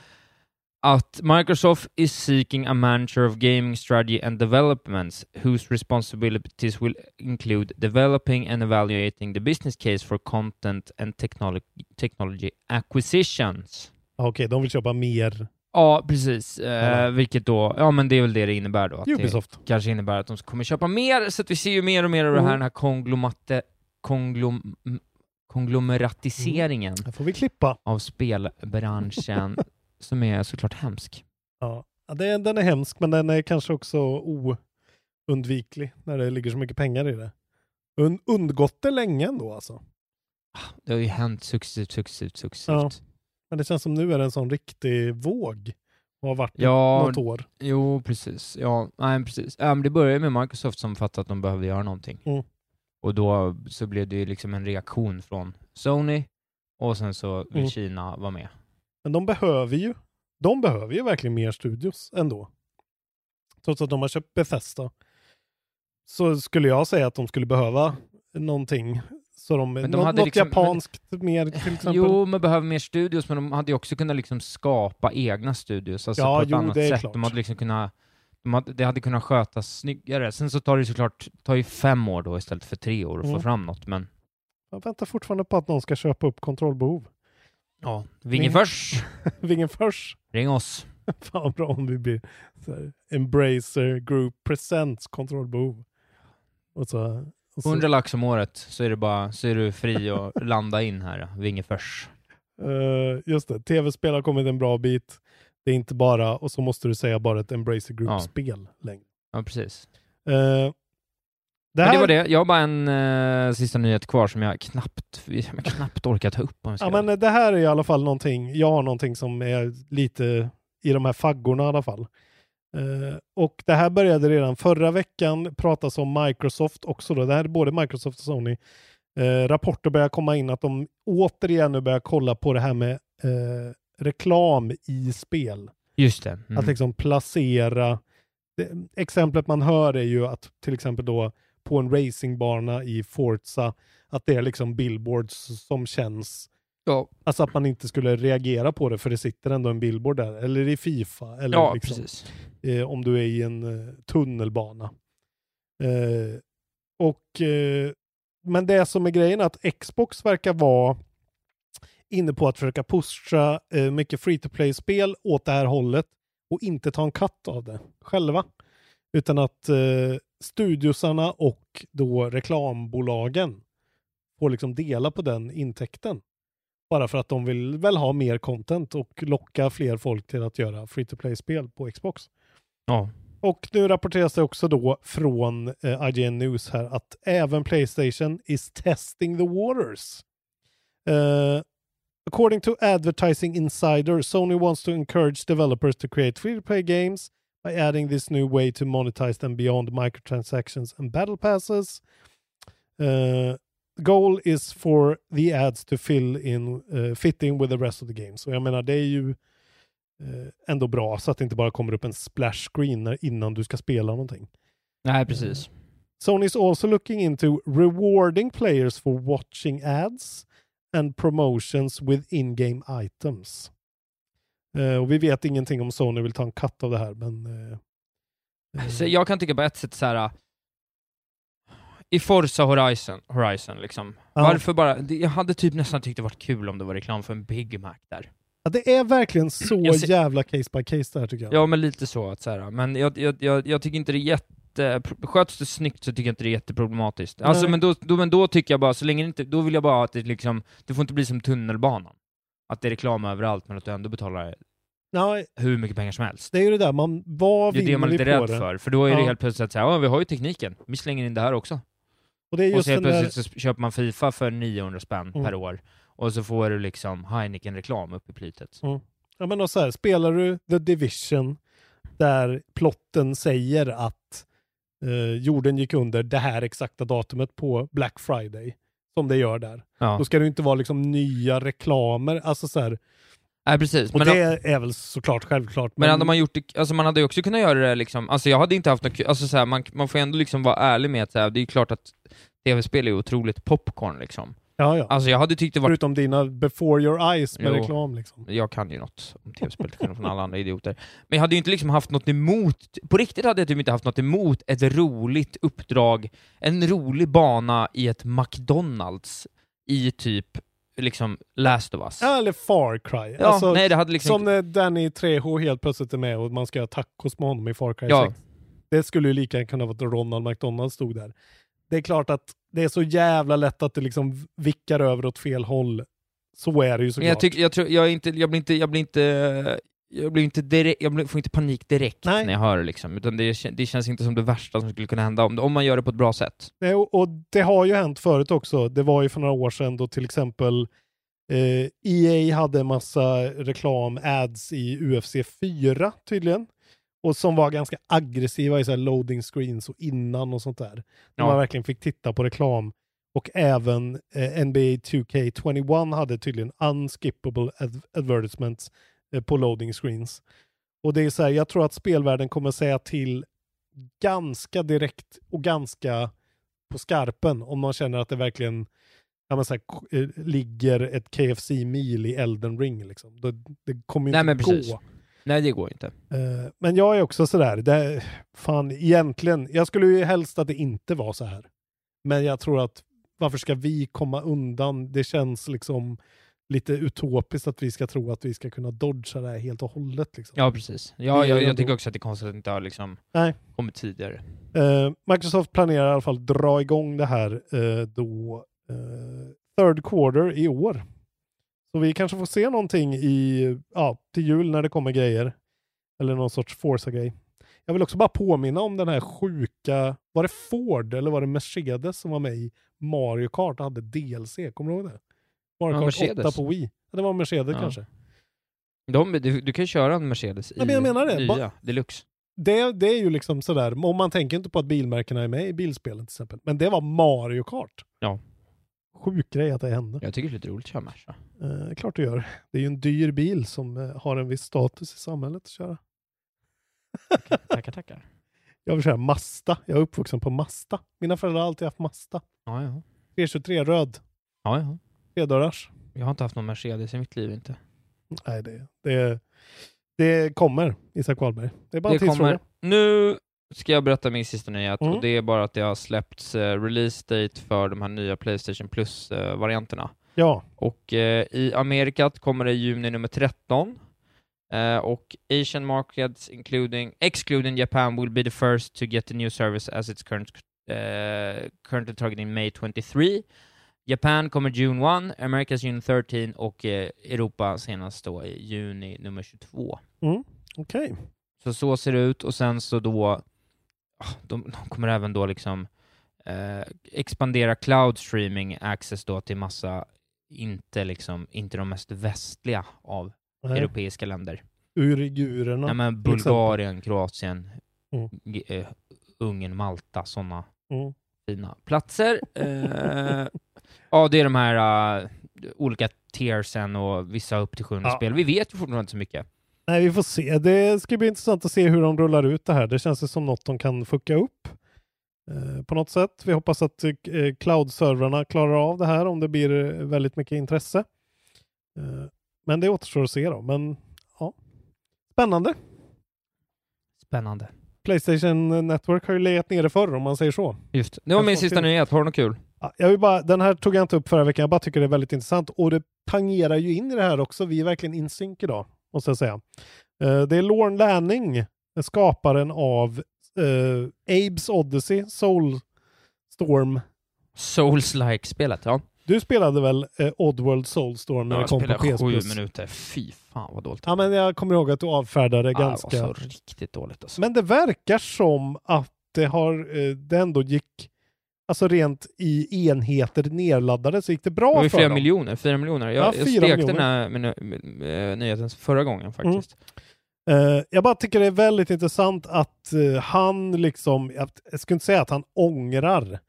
att Microsoft is seeking a manager of gaming strategy and developments whose responsibilities will include developing and evaluating the business case for content and technology, acquisitions. Okej, de vill köpa mer. Ja, precis. Eh, vilket då, ja men det är väl det det innebär då. Att Ubisoft. Det kanske innebär att de kommer köpa mer, så att vi ser ju mer och mer av det här, Mm. den här konglomate, konglom, konglomeratiseringen Här får vi klippa. av spelbranschen (laughs) som är såklart hemsk. Ja. Ja, det den är hemsk, men den är kanske också oundviklig när det ligger så mycket pengar i det. Und, undgått det länge ändå alltså. Det har ju hänt successivt, successivt, successivt. Ja. Men det känns som nu är det en sån riktig våg. Och har varit Ja, något år. Jo, precis. Ja, nej, precis. Ja, men det började med Microsoft som fattade att de behövde göra någonting. Mm. Och då så blev det ju liksom en reaktion från Sony och sen så vill Mm. Kina vara med. Men de behöver ju, de behöver ju verkligen mer studios ändå. Trots att de har köpt Bethesda. Så skulle jag säga att de skulle behöva någonting. Så de, Men de nå- hade något liksom- japanskt mer till (laughs) exempel. Jo, man behöver mer studios, men de hade ju också kunnat liksom skapa egna studios, alltså Ja, på ett jo, annat sätt. klart. De hade liksom kunnat, de hade, det hade kunnat skötas snyggare. Sen så tar det såklart tar ju fem år då istället för tre år att Mm. få fram något, men Jag väntar fortfarande på att någon ska köpa upp kontrollbehov. ja, Vingefors, Vingefors. (laughs) ring oss. (laughs) Fan bra om vi blir så här, Embracer Group Presents kontrollbehov. Och så 100 lax om året, så är, det bara, så är du fri att (laughs) landa in här, Vingefors. Eh, just det, tv-spel har kommit en bra bit. Det är inte bara, och så måste du säga bara ett Embracer Ja. Group-spel längre. Ja, precis. Eh, det, här, det var det. Jag har bara en eh, sista nyhet kvar som jag knappt, (laughs) jag knappt orkar ta upp. Om jag ska Ja, men det här är i alla fall någonting, jag har någonting som är lite i de här faggorna i alla fall. Eh, och det här började redan förra veckan pratas om Microsoft också då. Det här är både Microsoft och Sony. Eh, rapporter börjar komma in att de återigen nu börjar kolla på det här med eh, reklam i spel. Just det. Mm. Att liksom placera. Det, exemplet man hör är ju att till exempel då på en racingbana i Forza att det är liksom billboards som känns Ja. Alltså att man inte skulle reagera på det för det sitter ändå en billboard där. Eller i Fifa. Eller Ja, liksom, eh, om du är i en eh, tunnelbana. Eh, och, eh, men det som är grejen är att Xbox verkar vara inne på att försöka pusha eh, mycket free to play-spel åt det här hållet och inte ta en katt av det själva. Utan att eh, studiosarna och då reklambolagen får liksom dela på den intäkten. Bara för att de vill väl ha mer content och locka fler folk till att göra free to play-spel på Xbox. Ja. Och nu rapporteras det också då från eh, IGN News här att även Playstation is testing the waters. Eh, according to Advertising Insider, Sony wants to encourage developers to create free-to-play games by adding this new way to monetize them beyond microtransactions and battle passes. Uh, goal is for the ads to fill in, uh, fit in with the rest of the game. Så jag menar, det är ju eh, ändå bra så att det inte bara kommer upp en splash screen innan du ska spela någonting. Nej, precis. Sony is also looking into rewarding players for watching ads and promotions with in-game items. Eh, och vi vet ingenting om Sony vill ta en katt av det här, men... eh, eh, Så jag kan tycka på ett sätt så här. I Forza Horizon, Horizon liksom. Ja. Varför bara, det- jag hade typ nästan tyckt det varit kul om det var reklam för en Big Mac där. ja, det är verkligen så ser- jävla case by case där tycker jag. Ja, men lite så att så här. men jag, jag, jag, jag tycker inte det är jätte, sköts det snyggt så tycker jag inte det är jätteproblematiskt. Alltså men då, då, men då tycker jag bara, så länge det inte, då vill jag bara att det liksom, det får inte bli som tunnelbanan. Att det är reklam överallt men att du ändå betalar Nej, hur mycket pengar som helst. det är ju det där, man, vad Det är vinner det man är lite på rädd det? för, för då är det Ja. helt plötsligt så här, ja vi har ju tekniken, vi slänger in det här också. Och det är och just så helt den där, plötsligt så köper man Fifa för 900 spänn Mm. per år. Och så får du liksom Heineken-reklam upp i plytet. Mm. ja men och så här, spelar du The Division där plotten säger att eh, jorden gick under det här exakta datumet på Black Friday, som det gör där. Ja. Då ska det ju inte vara liksom nya reklamer, alltså så här, Nej, precis. och Men, det är väl såklart självklart. men hade man gjort det, alltså man hade ju också kunnat göra det liksom, alltså jag hade inte haft något alltså så här, man, man får ändå liksom vara ärlig med att så här, det är klart att tv-spel är otroligt popcorn liksom. ja, ja. Alltså jag hade tyckt det var Förutom dina before your eyes med Jo. reklam liksom. Jag kan ju något om tv-spel från alla andra idioter. Men jag hade ju inte liksom haft något emot, på riktigt hade jag typ inte haft något emot ett roligt uppdrag, en rolig bana i ett McDonalds i typ liksom Last of Us. Ja, eller Far Cry. Ja, alltså, nej det hade liksom... Som när Danny Trejo helt plötsligt är med och man ska göra tacos med honom i Far Cry Ja. 6. Det skulle ju lika gärna kunna vara att Ronald McDonald stod där. Det är klart att det är så jävla lätt att det liksom vickar över åt fel håll. Så är det ju såklart. jag, tycker, jag, tror, jag, är inte, jag blir inte, jag blir inte, jag blir inte direkt, jag får inte panik direkt Nej. när jag hör det liksom, utan det, det känns inte som det värsta som skulle kunna hända om, om man gör det på ett bra sätt. Nej, och, och det har ju hänt förut också. Det var ju för några år sedan då till exempel eh, EA hade en massa reklam, ads i UFC 4 tydligen. Och som var ganska aggressiva i så loading screens och innan och sånt där. Ja. man verkligen fick titta på reklam. Och även eh, NBA 2K21 hade tydligen unskippable ad- advertisements på loading screens. Och det är så här, jag tror att spelvärlden kommer säga till ganska direkt och ganska på skarpen om man känner att det verkligen ja, men så här, eh, ligger ett KFC-mil i Elden Ring. Liksom. Det, det kommer ju Nej, inte precis. gå. Nej, det går inte. Eh, men jag är också sådär, det, fan egentligen, jag skulle ju helst att det inte var så här. Men jag tror att varför ska vi komma undan? Det känns liksom lite utopiskt att vi ska tro att vi ska kunna dodga det här helt och hållet. Liksom. Ja, precis. Ja, jag, jag tycker också att det är konstigt att det inte har liksom Nej. kommit tidigare. Eh, Microsoft planerar i alla fall dra igång det här eh, då eh, third quarter i år. Så vi kanske får se någonting i, ja, till jul när det kommer grejer. Eller någon sorts Forza-grej. Jag vill också bara påminna om den här sjuka, var det Ford eller var det Mercedes som var med i Mario Kart och hade DLC? Kommer du ihåg det? Mario Kart Mercedes. 8 på Wii. Det var Mercedes Ja. kanske. De, du, du kan ju köra en Mercedes Nej, i men jag menar det. nya, Ba- deluxe. Det, det är ju liksom sådär, om man tänker inte på att bilmärkena är med i bilspelen till exempel. Men det var Mario Kart. Ja. Sjuk grej att det hände. Jag tycker det är lite roligt att köra Merca. Eh, klart du gör. Det är ju en dyr bil som eh, har en viss status i samhället att köra. Tackar, tackar. (laughs) Jag vill köra Mazda. Jag är uppvuxen på Mazda. Mina föräldrar har alltid haft Mazda. Ja, ja. 323 röd. Ja, ja. Tredörrars. Jag har inte haft någon Mercedes i mitt liv inte. Nej, det, det, det kommer, Isak Wahlberg. Det är bara en Det tidsfråga. kommer. Nu ska jag berätta min sista nyhet Mm. och det är bara att det har släppts eh, release date för de här nya Playstation Plus-varianterna. Ja, Och eh, i Amerikat kommer det i juni nummer 13. Eh, och Asian markets including, excluding Japan will be the first to get the new service as it's current, eh, currently targeting May 23. Japan kommer June 1, Americas June 13 och eh, Europa senast då i juni nummer 22. okej. Så så ser det ut och sen så då, ah, de, de kommer även då liksom eh, expandera cloud streaming access då till massa, inte liksom, inte de mest västliga av Nej. europeiska länder. Uigurerna. Nej men. Bulgarien, Kroatien, Mm. G- eh, Ungern, Malta, sådana Mm. fina platser. Eh, (laughs) ja, det är de här eh, olika tiersen och vissa upp till 700 Ja. spel. Vi vet ju fortfarande inte så mycket. Nej, vi får se. Det ska bli intressant att se hur de rullar ut det här. Det känns ju som något de kan fucka upp eh, på något sätt. Vi hoppas att eh, cloud-servrarna klarar av det här om det blir eh, väldigt mycket intresse. Eh, men det återstår att se då. Men ja, spännande. Spännande. Playstation Network har ju legat nere förr om man säger så. Just det. var min sista nyhet. Har du något kul? Ja, jag vill bara, den här tog jag inte upp förra veckan. Jag bara tycker det är väldigt intressant och det tangerar ju in i det här också. Vi är verkligen in sync idag, måste jag säga. Eh, det är Lorne Lanning, skaparen av eh, Abes Odyssey, Soulstorm. Souls-like-spelet, ja. Du spelade väl eh, Oddworld Soulstorm när Jag det kom på spelade PS sju Plus? minuter. Fy fan vad dåligt. Ja, men jag kommer ihåg att du avfärdade det Ja, ganska... Det var så riktigt dåligt alltså. Men det verkar som att det har, eh, det ändå gick, alltså rent i enheter nerladdade så gick det bra Det var för flera dem. miljoner, fyra miljoner. Jag, Ja, jag fyra stekte den miljoner. här med, med, nyheten förra gången faktiskt. Eh, jag bara tycker det är väldigt intressant att eh, han liksom, jag, jag skulle inte säga att han ångrar,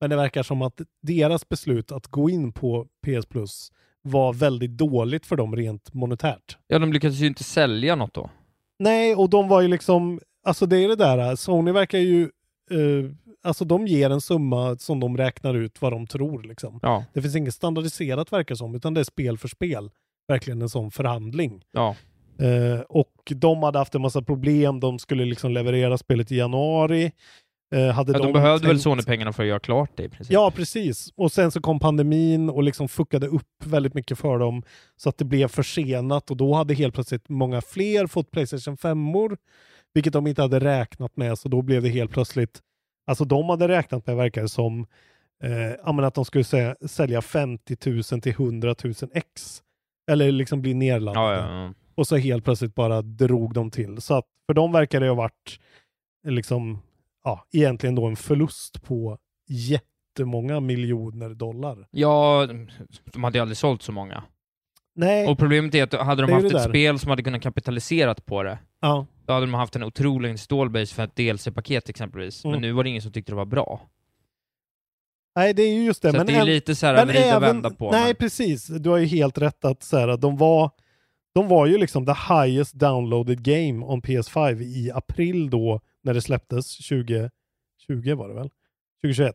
men det verkar som att deras beslut att gå in på PS Plus var väldigt dåligt för dem rent monetärt. Ja, de lyckades ju inte sälja något då. Nej, och de var ju liksom, alltså det är det där, Sony verkar ju, eh, alltså de ger en summa som de räknar ut vad de tror liksom. Ja. Det finns inget standardiserat verkar som, utan det är spel för spel. Verkligen en sån förhandling. Ja. Eh, och de hade haft en massa problem, de skulle liksom leverera spelet i januari. Eh, hade Ja, de de behövde väl tänkt- Sony-pengarna för att göra klart det i princip. Ja, precis. Och sen så kom pandemin och liksom fuckade upp väldigt mycket för dem så att det blev försenat och då hade helt plötsligt många fler fått Playstation 5 vilket de inte hade räknat med, så då blev det helt plötsligt, alltså de hade räknat med verkar som, eh, att de skulle sä- sälja 50 000 till 100 000 ex. Eller liksom bli nerladdade. Ja, ja, ja. Och så helt plötsligt bara drog de till. Så att för dem verkar det ha varit liksom, ja, egentligen då en förlust på jättemånga miljoner dollar. Ja, de hade ju aldrig sålt så många. Nej. Och problemet är att hade de haft ett där. spel som hade kunnat kapitalisera på det, Ja. då hade de haft en otrolig installbase för ett DLC-paket exempelvis. Mm. Men nu var det ingen som tyckte det var bra. Nej, det är ju just det. Så men det är lite så här vrida och vända på. Nej, men- precis. Du har ju helt rätt att så här, de var de var ju liksom the highest downloaded game on PS5 i april då när det släpptes 2020 var det väl? 2021.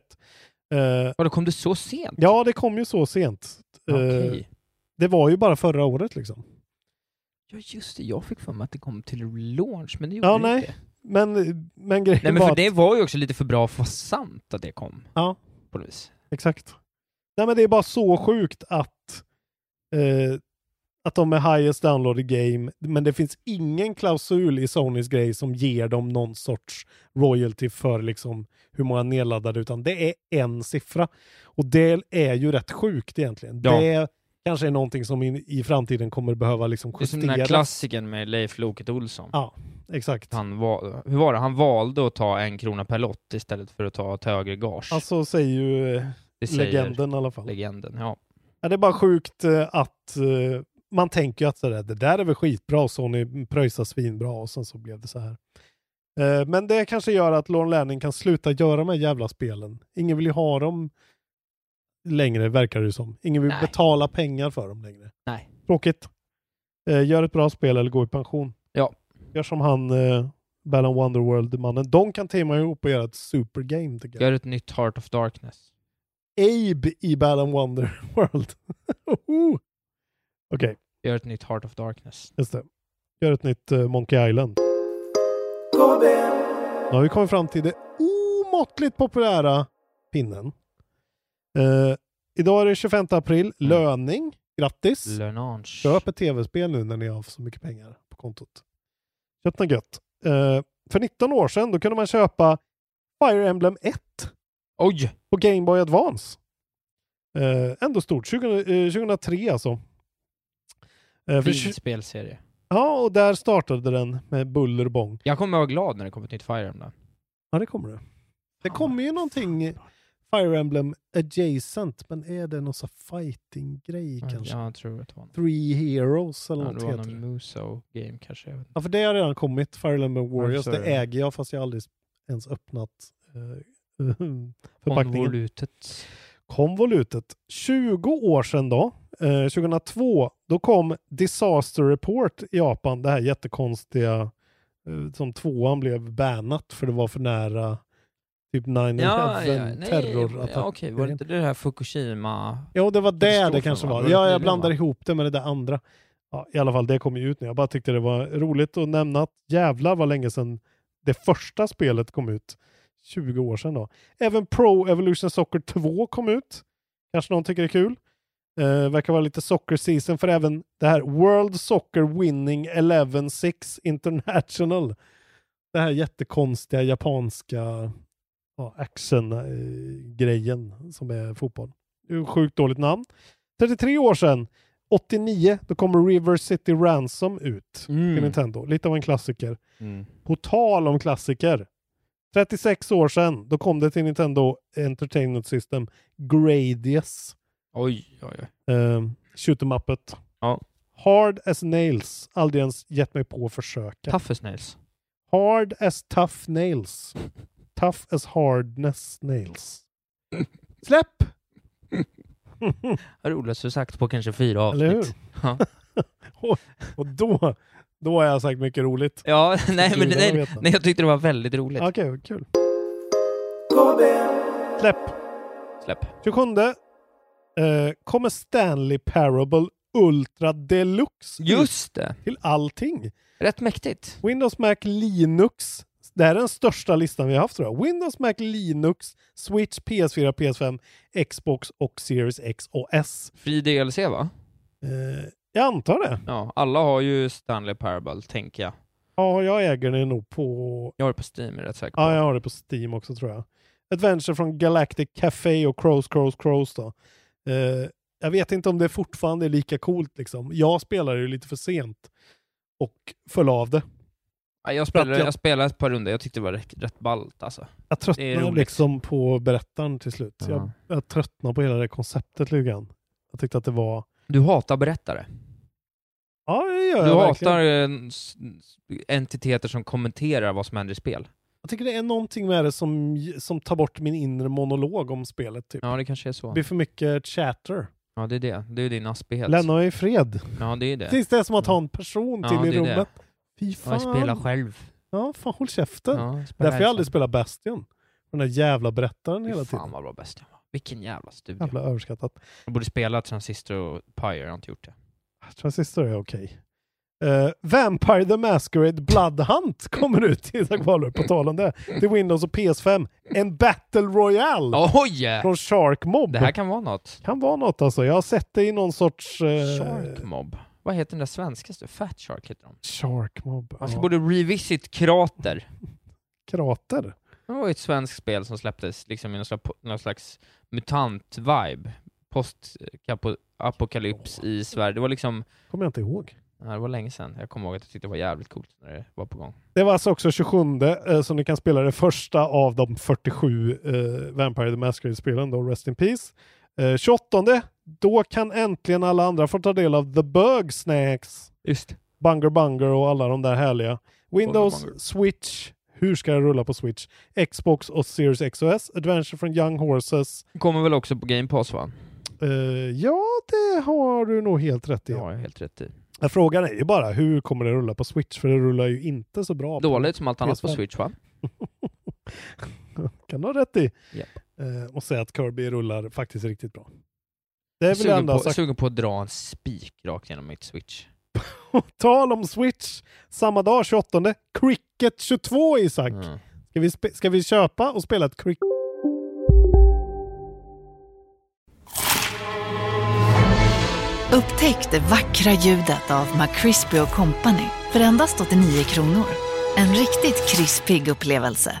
Uh, och då kom det så sent? Ja, det kom ju så sent. Eh, Okej. Det var ju bara förra året liksom. Ja, just det. Jag fick för mig att det kom till launch, men det gjorde Ja, det nej. inte. Men, men grejen Nej, men var för att- det var ju också lite för bra för att vara sant att det kom. Ja. På något vis. Exakt. Nej men det är bara så sjukt att eh, att de är highest downloaded game, men det finns ingen klausul i Sonys grej som ger dem någon sorts royalty för liksom hur många nedladdade, utan det är en siffra. Och det är ju rätt sjukt egentligen. Ja. Det kanske är någonting som i, i framtiden kommer behöva liksom Det är som den här justeras. klassiken med Leif Loket Olsson. Ja, exakt. Han var, hur var det? Han valde att ta en krona per lott istället för att ta ett högre gage. Alltså säger ju eh, Det säger legenden i alla fall. Legenden, ja. Ja, det är bara sjukt eh, att eh, man tänker ju att sådär, det där är väl skitbra och Sony pröjsar svinbra och sen så blev det så här. Men det kanske gör att Lorne Lanning kan sluta göra de här jävla spelen. Ingen vill ju ha dem längre verkar det som. Ingen vill Nej. betala pengar för dem längre. Nej. Tråkigt. Eh, gör ett bra spel eller gå i pension. Ja. Gör som han eh, Balan Wonderworld-mannen. De kan teama ihop och göra ett supergame tycker jag. Gör ett nytt Heart of Darkness. Abe i Balan Wonderworld. (laughs) Okej. Gör ett nytt Heart of Darkness. Just det. Gör ett nytt eh, Monkey Island. Nu har vi kommit fram till det omåttligt populära pinnen. Eh, idag är det 25 april. Löning. Grattis! Lönange. Köp ett tv-spel nu när ni har så mycket pengar på kontot. Köp något gött. Eh, för 19 år sedan då kunde man köpa Fire Emblem 1 Oj! på Game Boy Advance. Eh, ändå stort. 20, eh, 2003 alltså. Eh, Fin spelserie. Ja, och där startade den med buller och bång. Jag kommer vara glad när det kommer ett nytt Fire Emblem. Ja, det kommer det. Det kommer ju någonting Fire Emblem adjacent, men är det någon sån fighting-grej kanske? Ja, jag tror att det var en... Three Heroes eller Ja, något det heter. Muso-game kanske. Ja, för det har redan kommit, Fire Emblem Warriors. är det äger jag fast jag aldrig ens öppnat eh, (laughs) förpackningen. Konvolutet. Konvolutet. 20 år sedan då, eh, 2002, då kom Disaster Report i Japan. Det här jättekonstiga eh, som tvåan blev bannat för det var för nära typ 9-11 Ja, ja, terrorattack. ja, okej, var det inte det här Fukushima? Jo, det var det det kanske va? var. Var Ja, jag blandar ihop det med det där andra. Ja, I alla fall, det kom ju ut nu. Jag bara tyckte det var roligt att nämna att jävlar vad länge sedan det första spelet kom ut. 20 år sedan då. Även Pro Evolution Soccer 2 kom ut. Kanske någon tycker det är kul. Eh, verkar vara lite soccer season för även det här World Soccer Winning 11-6 International. Det här jättekonstiga japanska ja, action-grejen som är fotboll. Sjukt dåligt namn. 33 år sedan, 89, då kommer River City Ransom ut till Mm. Nintendo. Lite av en klassiker. Mm. På tal om klassiker. 36 år sedan, då kom det till Nintendo Entertainment System Gradius. Oj, oj, oj. Uh, shoot em uppet. Ja. Hard as nails. Aldrig ens gett mig på att försöka. Tough as nails. Hard as tough nails. (laughs) tough as hardness nails. (laughs) Släpp! Det roligaste du sagt på kanske fyra avsnitt. Eller hur? Ja. (laughs) och, och då, då har jag sagt mycket roligt. Ja, (laughs) nej men nej, nej, jag tyckte det var väldigt roligt. Okej, kul. KB. Släpp. Släpp. 27. Eh, kommer Stanley Parable Ultra Deluxe Just det. till allting. Rätt mäktigt. Windows Mac Linux. Det här är den största listan vi har haft tror jag. Windows Mac Linux, Switch, PS4, PS5, Xbox och Series X och S. Fri DLC va? Eh, jag antar det. Ja, alla har ju Stanley Parable, tänker jag. Ja, jag äger det nog på... Jag har det på Steam, är jag rätt säker på. Ja, jag har det på Steam också tror jag. Adventure från Galactic Café och Crows, Crows, Crows då. Eh, jag vet inte om det fortfarande är lika coolt liksom. Jag spelade ju lite för sent och föll av det. Ja, jag, spelade, jag- jag spelade ett par runder, jag tyckte det var rätt, rätt ballt alltså. Jag Det är tröttnade liksom på berättaren till slut. Ja. Jag, jag tröttnade på hela det konceptet lite grann. Jag tyckte att det var... Du hatar berättare. Ja, det gör Du jag hatar verkligen. eh, entiteter som kommenterar vad som händer i spel. Jag tycker det är någonting med det som, som tar bort min inre monolog om spelet. Typ. Ja, det kanske är så. Det blir för mycket chatter. Ja, det är det. Det är din aspighet. Lämna mig i fred. Ja, det är det. Tills det är som att ha en person Ja, till i det är det. Fy Ja, fan. jag spelar själv. Ja, fan håll käften. Ja, Därför jag aldrig spelar Bastion. Den där jävla berättaren hela fan tiden. vad bra Bastion var. Vilken jävla studio. Jävla överskattat. Jag borde spela Transistor och Pyre, jag har inte gjort det. Transistor är okej. Eh, Vampire the Masquerade Blood Hunt kommer ut Isak Wahlberg, på tal om det. Till Windows och PS5. En Battle Royale Oj! från Shark Mob. Det här kan vara något. kan vara något alltså. Jag har sett det i någon sorts... eh, Shark Mob. Vad heter den där svenskaste? Fat Shark heter de. Shark Mob. Man ska ja. borde revisit Krater. (laughs) Krater. Det var ju ett svenskt spel som släpptes liksom i någon slags, någon slags mutant-vibe. Post-apokalyps i Sverige. Det var liksom, Kommer jag inte ihåg. ja, det var länge sedan. Jag kommer ihåg att jag tyckte det var jävligt coolt när det var på gång. Det var alltså också 27 eh, så ni kan spela det första av de 47 eh, Vampire the Masquerade-spelen då, Rest in Peace. Eh, 28 då kan äntligen alla andra få ta del av The Bug Snacks. Just. Bunger Bunger och alla de där härliga. Windows, Bunger. Switch, hur ska det rulla på Switch? Xbox och Series X och S, Adventure from Young Horses. Kommer väl också på Game Pass va? Eh, ja, det har du nog helt rätt i. Har jag helt rätt i. Ja, Frågan är ju bara hur kommer det rulla på Switch? För det rullar ju inte så bra. på- Dåligt som allt annat på PS5. Switch va? (laughs) kan du ha rätt i. Japp. Eh, och säga att Kirby rullar faktiskt riktigt bra. Det är väl Sugen på, sagt. sugen på att dra en spik rakt genom mitt Switch. (laughs) Tal om Switch. Samma dag, 28. Cricket 22 Isak. Mm. Ska, vi ska vi köpa och spela ett cricket? Upptäck det vackra ljudet av McCrispy Company för endast 89 kronor. En riktigt krispig upplevelse.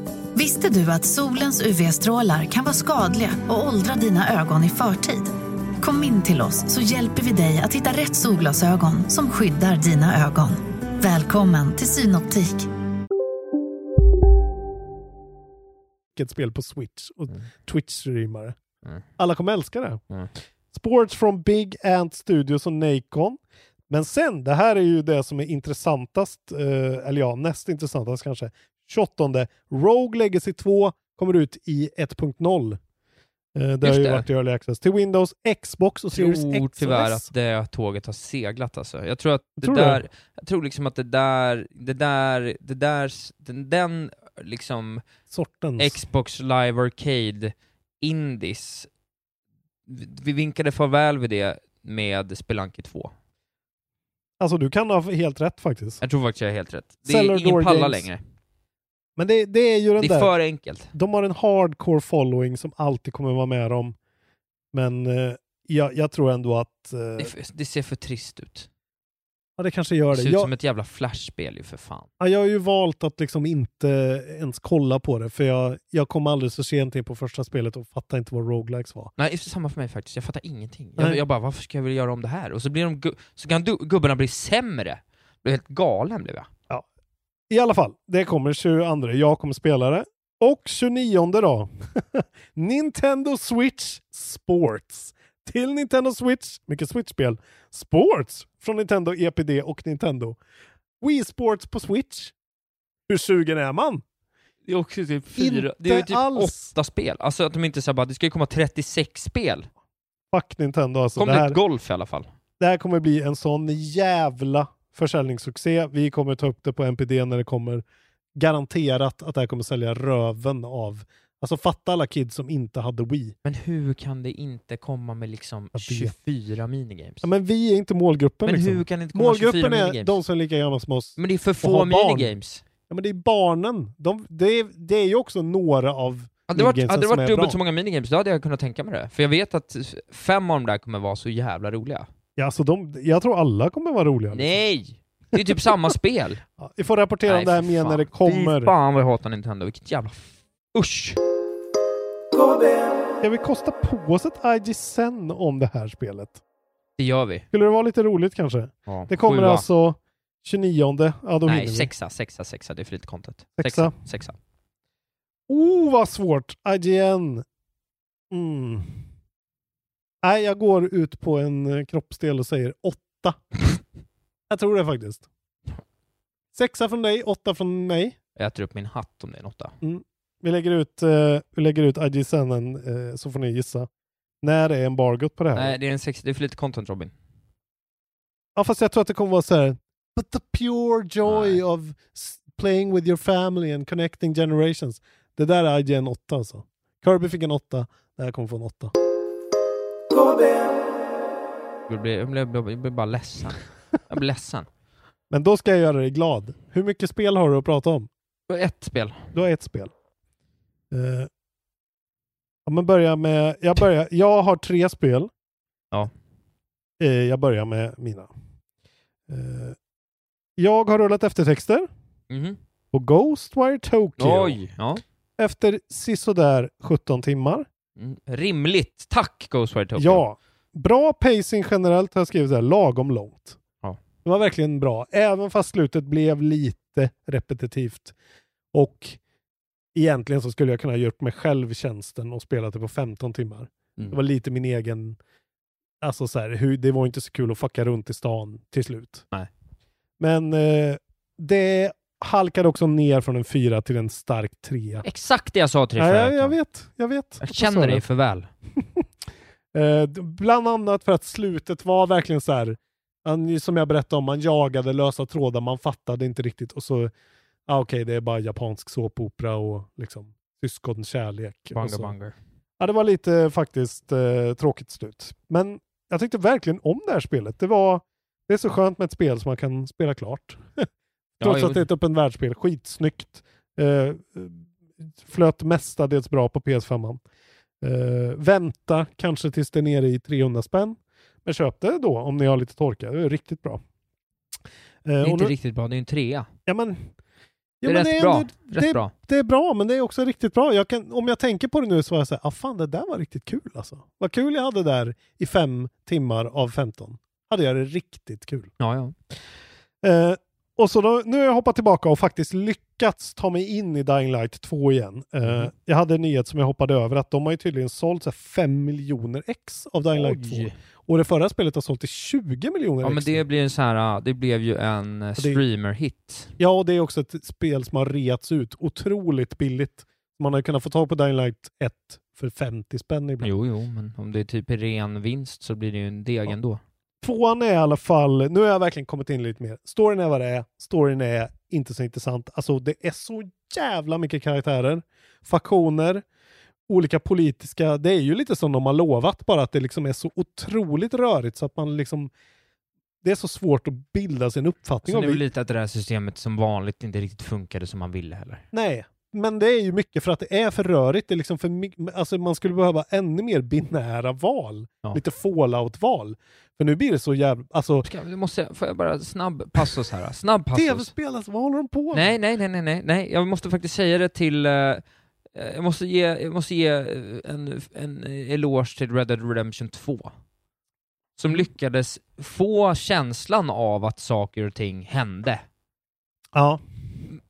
Visste du att solens UV-strålar kan vara skadliga och åldra dina ögon i förtid? Kom in till oss så hjälper vi dig att hitta rätt solglasögon som skyddar dina ögon. Välkommen till Synoptik. spel på Switch och Mm. Twitch-streamare. Mm. Alla kommer älska det. Mm. Sports from Big Ant Studios och Nacon. Men sen, det här är ju det som är intressantast, eh, eller ja, näst intressantast kanske. 28. Rogue Legacy 2 kommer ut i 1.0. Eh, det har ju det. varit i Early Access. Till Windows, Xbox och Series tror X och tyvärr att det tåget har seglat alltså. Jag tror att det Tror du? där, jag tror liksom att det där, det där, det där, den, den liksom Sortens. Xbox Live Arcade Indies, vi, vi vinkade farväl vid det med Spelunky 2. Alltså du kan ha helt rätt faktiskt. Jag tror faktiskt jag är helt rätt. Det Cellar är ingen palla längre. Men det, det är ju den Det är där. för enkelt. De har en hardcore following som alltid kommer vara med dem. Men eh, jag, jag tror ändå att... Eh, Det, för, det ser för trist ut. ja, det kanske gör Det det. ser ut Jag, som ett jävla flashspel ju för fan. ja, jag har ju valt att liksom inte ens kolla på det, för jag, jag kom alldeles för sent in på första spelet och fattade inte vad roguelikes var. Nej, det är samma för mig faktiskt. Jag fattar ingenting. Jag, jag bara, varför ska jag vilja göra om det här? Och så blir de så kan du, gubbarna bli sämre. Blev helt galen blev jag. I alla fall, det kommer 22. Jag kommer spela det. Och 29 då. (laughs) Nintendo Switch Sports. Till Nintendo Switch, mycket Switch-spel. Sports från Nintendo EPD och Nintendo. Wii Sports på Switch. Hur sugen är man? Det är också typ fyra, Inte det är typ alls. åtta spel. Alltså att de inte säger bara, det ska ju komma 36 spel. Fuck Nintendo alltså. Kom det, det här, ett golf i alla fall. det här kommer bli en sån jävla försäljningssuccé. Vi kommer ta upp det på NPD när det kommer. Garanterat att det här kommer sälja röven av. Alltså fatta alla kids som inte hade Wii. Men hur kan det inte komma med liksom Jag vet. 24 minigames? Ja, men vi är inte målgruppen. Men liksom. hur kan det inte komma 24 Målgruppen är minigames? de som är lika gamla som oss. Men det är för få barn. minigames. Ja, men det är barnen. De, det, är, det är ju också några av Hade det varit, hade det varit är dubbelt bra. så många minigames, då hade jag kunnat tänka mig det. För jag vet att fem av dem där kommer vara så jävla roliga. Ja, alltså de, jag tror alla kommer vara roliga. liksom. Nej! Det är typ samma (laughs) spel. Ja, vi får rapportera om det här mer när det kommer. Fy fan vad jag hatar Nintendo, vilket jävla... Usch! Ska vi kosta på oss ett IG sen om det här spelet? Det gör vi. Skulle det vara lite roligt kanske? Ja. Det kommer Sjua. alltså 29. Ja, då Nej, hinner vi. sexa, sexa, sexa. Det är för lite content. Sexa. Sexa. Oh, vad svårt! IGN. Mm. Nej, jag går ut på en eh, kroppsdel och säger åtta. jag tror det faktiskt. Sexa från dig, åtta från mig. Jag äter upp min hatt om det är en åtta. Vi lägger ut, uh, vi lägger ut IGN uh, så får ni gissa. När är embargot på det här? Nej, det är en sexa. Det är för lite content Robin. Ja, fast jag tror att det kommer vara så här. But the pure joy of s- playing with your family and connecting generations. Det där är IGN 8 alltså. Kirby fick en 8. Det här kommer få en 8. Jag blir, jag blir, jag blir, bara ledsen. Jag blir ledsen. (laughs) Men då ska jag göra dig glad. Hur mycket spel har du att prata om? Ett spel. Du har ett spel. Uh, ja, men börja med... Jag, börjar, jag har tre spel. Ja. Eh, jag börjar med mina. Eh, jag har rullat eftertexter Mhm. på Ghostwire Tokyo. Oj! Ja. Efter sisådär 17 timmar. Mm. Rimligt. Tack Ghostwire Tokyo. Ja. Bra pacing generellt har jag skrivit här, lagom långt. Ja. Det var verkligen bra, även fast slutet blev lite repetitivt. Och egentligen så skulle jag kunna ha gjort mig själv tjänsten och spelat det på 15 timmar. Mm. Det var lite min egen... Alltså så här, hur, det var inte så kul att fucka runt i stan till slut. Nej. Men eh, det halkade också ner från en fyra till en stark trea. Exakt det jag sa till dig Ja, förra jag, vet, jag vet. Jag känner det. dig för väl. (laughs) Eh, bland annat för att slutet var verkligen så här, man, som jag berättade om, man jagade lösa trådar, man fattade inte riktigt och så, ah, okej det är bara japansk såpopera och liksom syskonkärlek. Banger banger. Ja, det var lite faktiskt eh, tråkigt slut. Men jag tyckte verkligen om det här spelet. Det var, det är så skönt med ett spel som man kan spela klart. (laughs) Trots jo. att det är ett öppen världsspel. Skitsnyggt. Eh, flöt mestadels bra på PS5. Eh, vänta kanske tills det är nere i 300 spänn. Men köp det då om ni har lite torka. Det är riktigt bra. Eh, Det är inte nu- riktigt bra, det är en trea. Ja, men, Det är rätt bra. Det, Rätt det, bra. det är bra, men det är också riktigt bra. Jag kan, om jag tänker på det nu så var jag såhär, ah, fan det där var riktigt kul alltså. Vad kul jag hade där i fem timmar av 15. Hade jag det riktigt kul. Ja, ja. Eh, och så då, nu har jag hoppat tillbaka och faktiskt lyckats ta mig in i Dying Light 2 igen. Eh, Mhm. Jag hade en nyhet som jag hoppade över att de har ju tydligen sålt 5 miljoner ex av Dying Light 2. Oj. Och det förra spelet har sålt till 20 miljoner Ja men ex. det blir en så här, äh, det blev ju en det- streamer-hit. Ja, och det är också ett spel som har reats ut otroligt billigt. Man har ju kunnat få tag på Dying Light 1 för 50 spänn ibland. Jo, jo, men om det är typ ren vinst så blir det ju en deg ändå. Tvåan är i alla fall, nu har jag verkligen kommit in lite mer. Storyn är vad det är, storyn är inte så intressant. Alltså det är så jävla mycket karaktärer, faktioner, olika politiska, det är ju lite som de har lovat, bara att det liksom är så otroligt rörigt så att man liksom det är så svårt att bilda sin uppfattning Sen är det väl lite att det här systemet som vanligt inte riktigt funkade som man ville heller. Nej, men det är ju mycket för att det är för rörigt. Det är liksom för, alltså man skulle behöva ännu mer binära val. Ja. Lite fallout-val. För nu blir det så jävla... Alltså, Ska, du måste, får jag bara snabb passus här? Snabb passus. tv-spel, alltså, vad håller de på med? Nej, nej, nej, nej, nej, nej. Jag måste faktiskt säga det till... eh, jag, måste ge, jag måste ge eh, en, en eloge till Red Dead Redemption 2. Som lyckades få känslan av att saker och ting hände. Ja.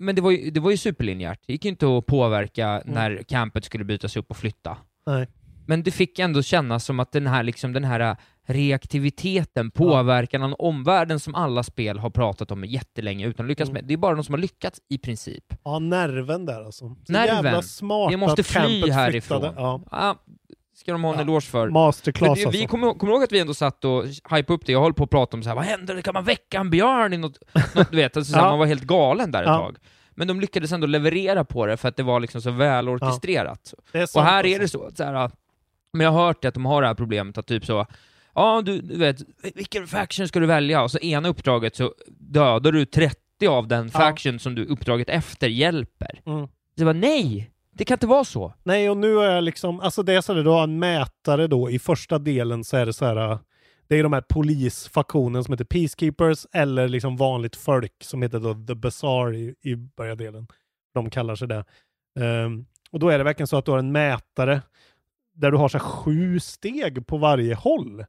Men det var ju, det var ju superlinjärt. Det gick ju inte att påverka när campet skulle bytas upp och flytta. Nej. Men det fick ändå kännas som att den här, liksom, den här reaktiviteten, påverkan av omvärlden som alla spel har pratat om jättelänge utan att lyckas Mm. med. Det är bara de som har lyckats i princip. Ja, nerven där alltså. Så Nerven. Jävla smart Vi måste fly härifrån. Ja. Ja, ska de ha en eloge för. Masterclass det, Vi alltså. kommer kommer ihåg att vi ändå satt och hypade upp det, jag höll på att prata om så här, vad händer, kan man väcka en björn i något, (laughs) något du vet, alltså, så Ja. man var helt galen där ett Ja. tag. Men de lyckades ändå leverera på det för att det var liksom så väl orkestrerat. Det är och här är alltså. det så, att så här, men jag har hört att de har det här problemet att typ så, ja du, du vet, vilken faction ska du välja? Och så ena uppdraget så dödar du 30 av den Ja. faction som du uppdraget efter hjälper. Mm. Det var nej! Det kan inte vara så. Nej, och nu är jag liksom, alltså det är så att du har en mätare då, i första delen så är det så här, äh, det är de här polisfaktionen som heter Peacekeepers eller liksom vanligt folk som heter då The Bazaar i, i börjardelen. De kallar sig det. Ehm, och då är det verkligen så att du har en mätare där du har så här sju steg på varje håll.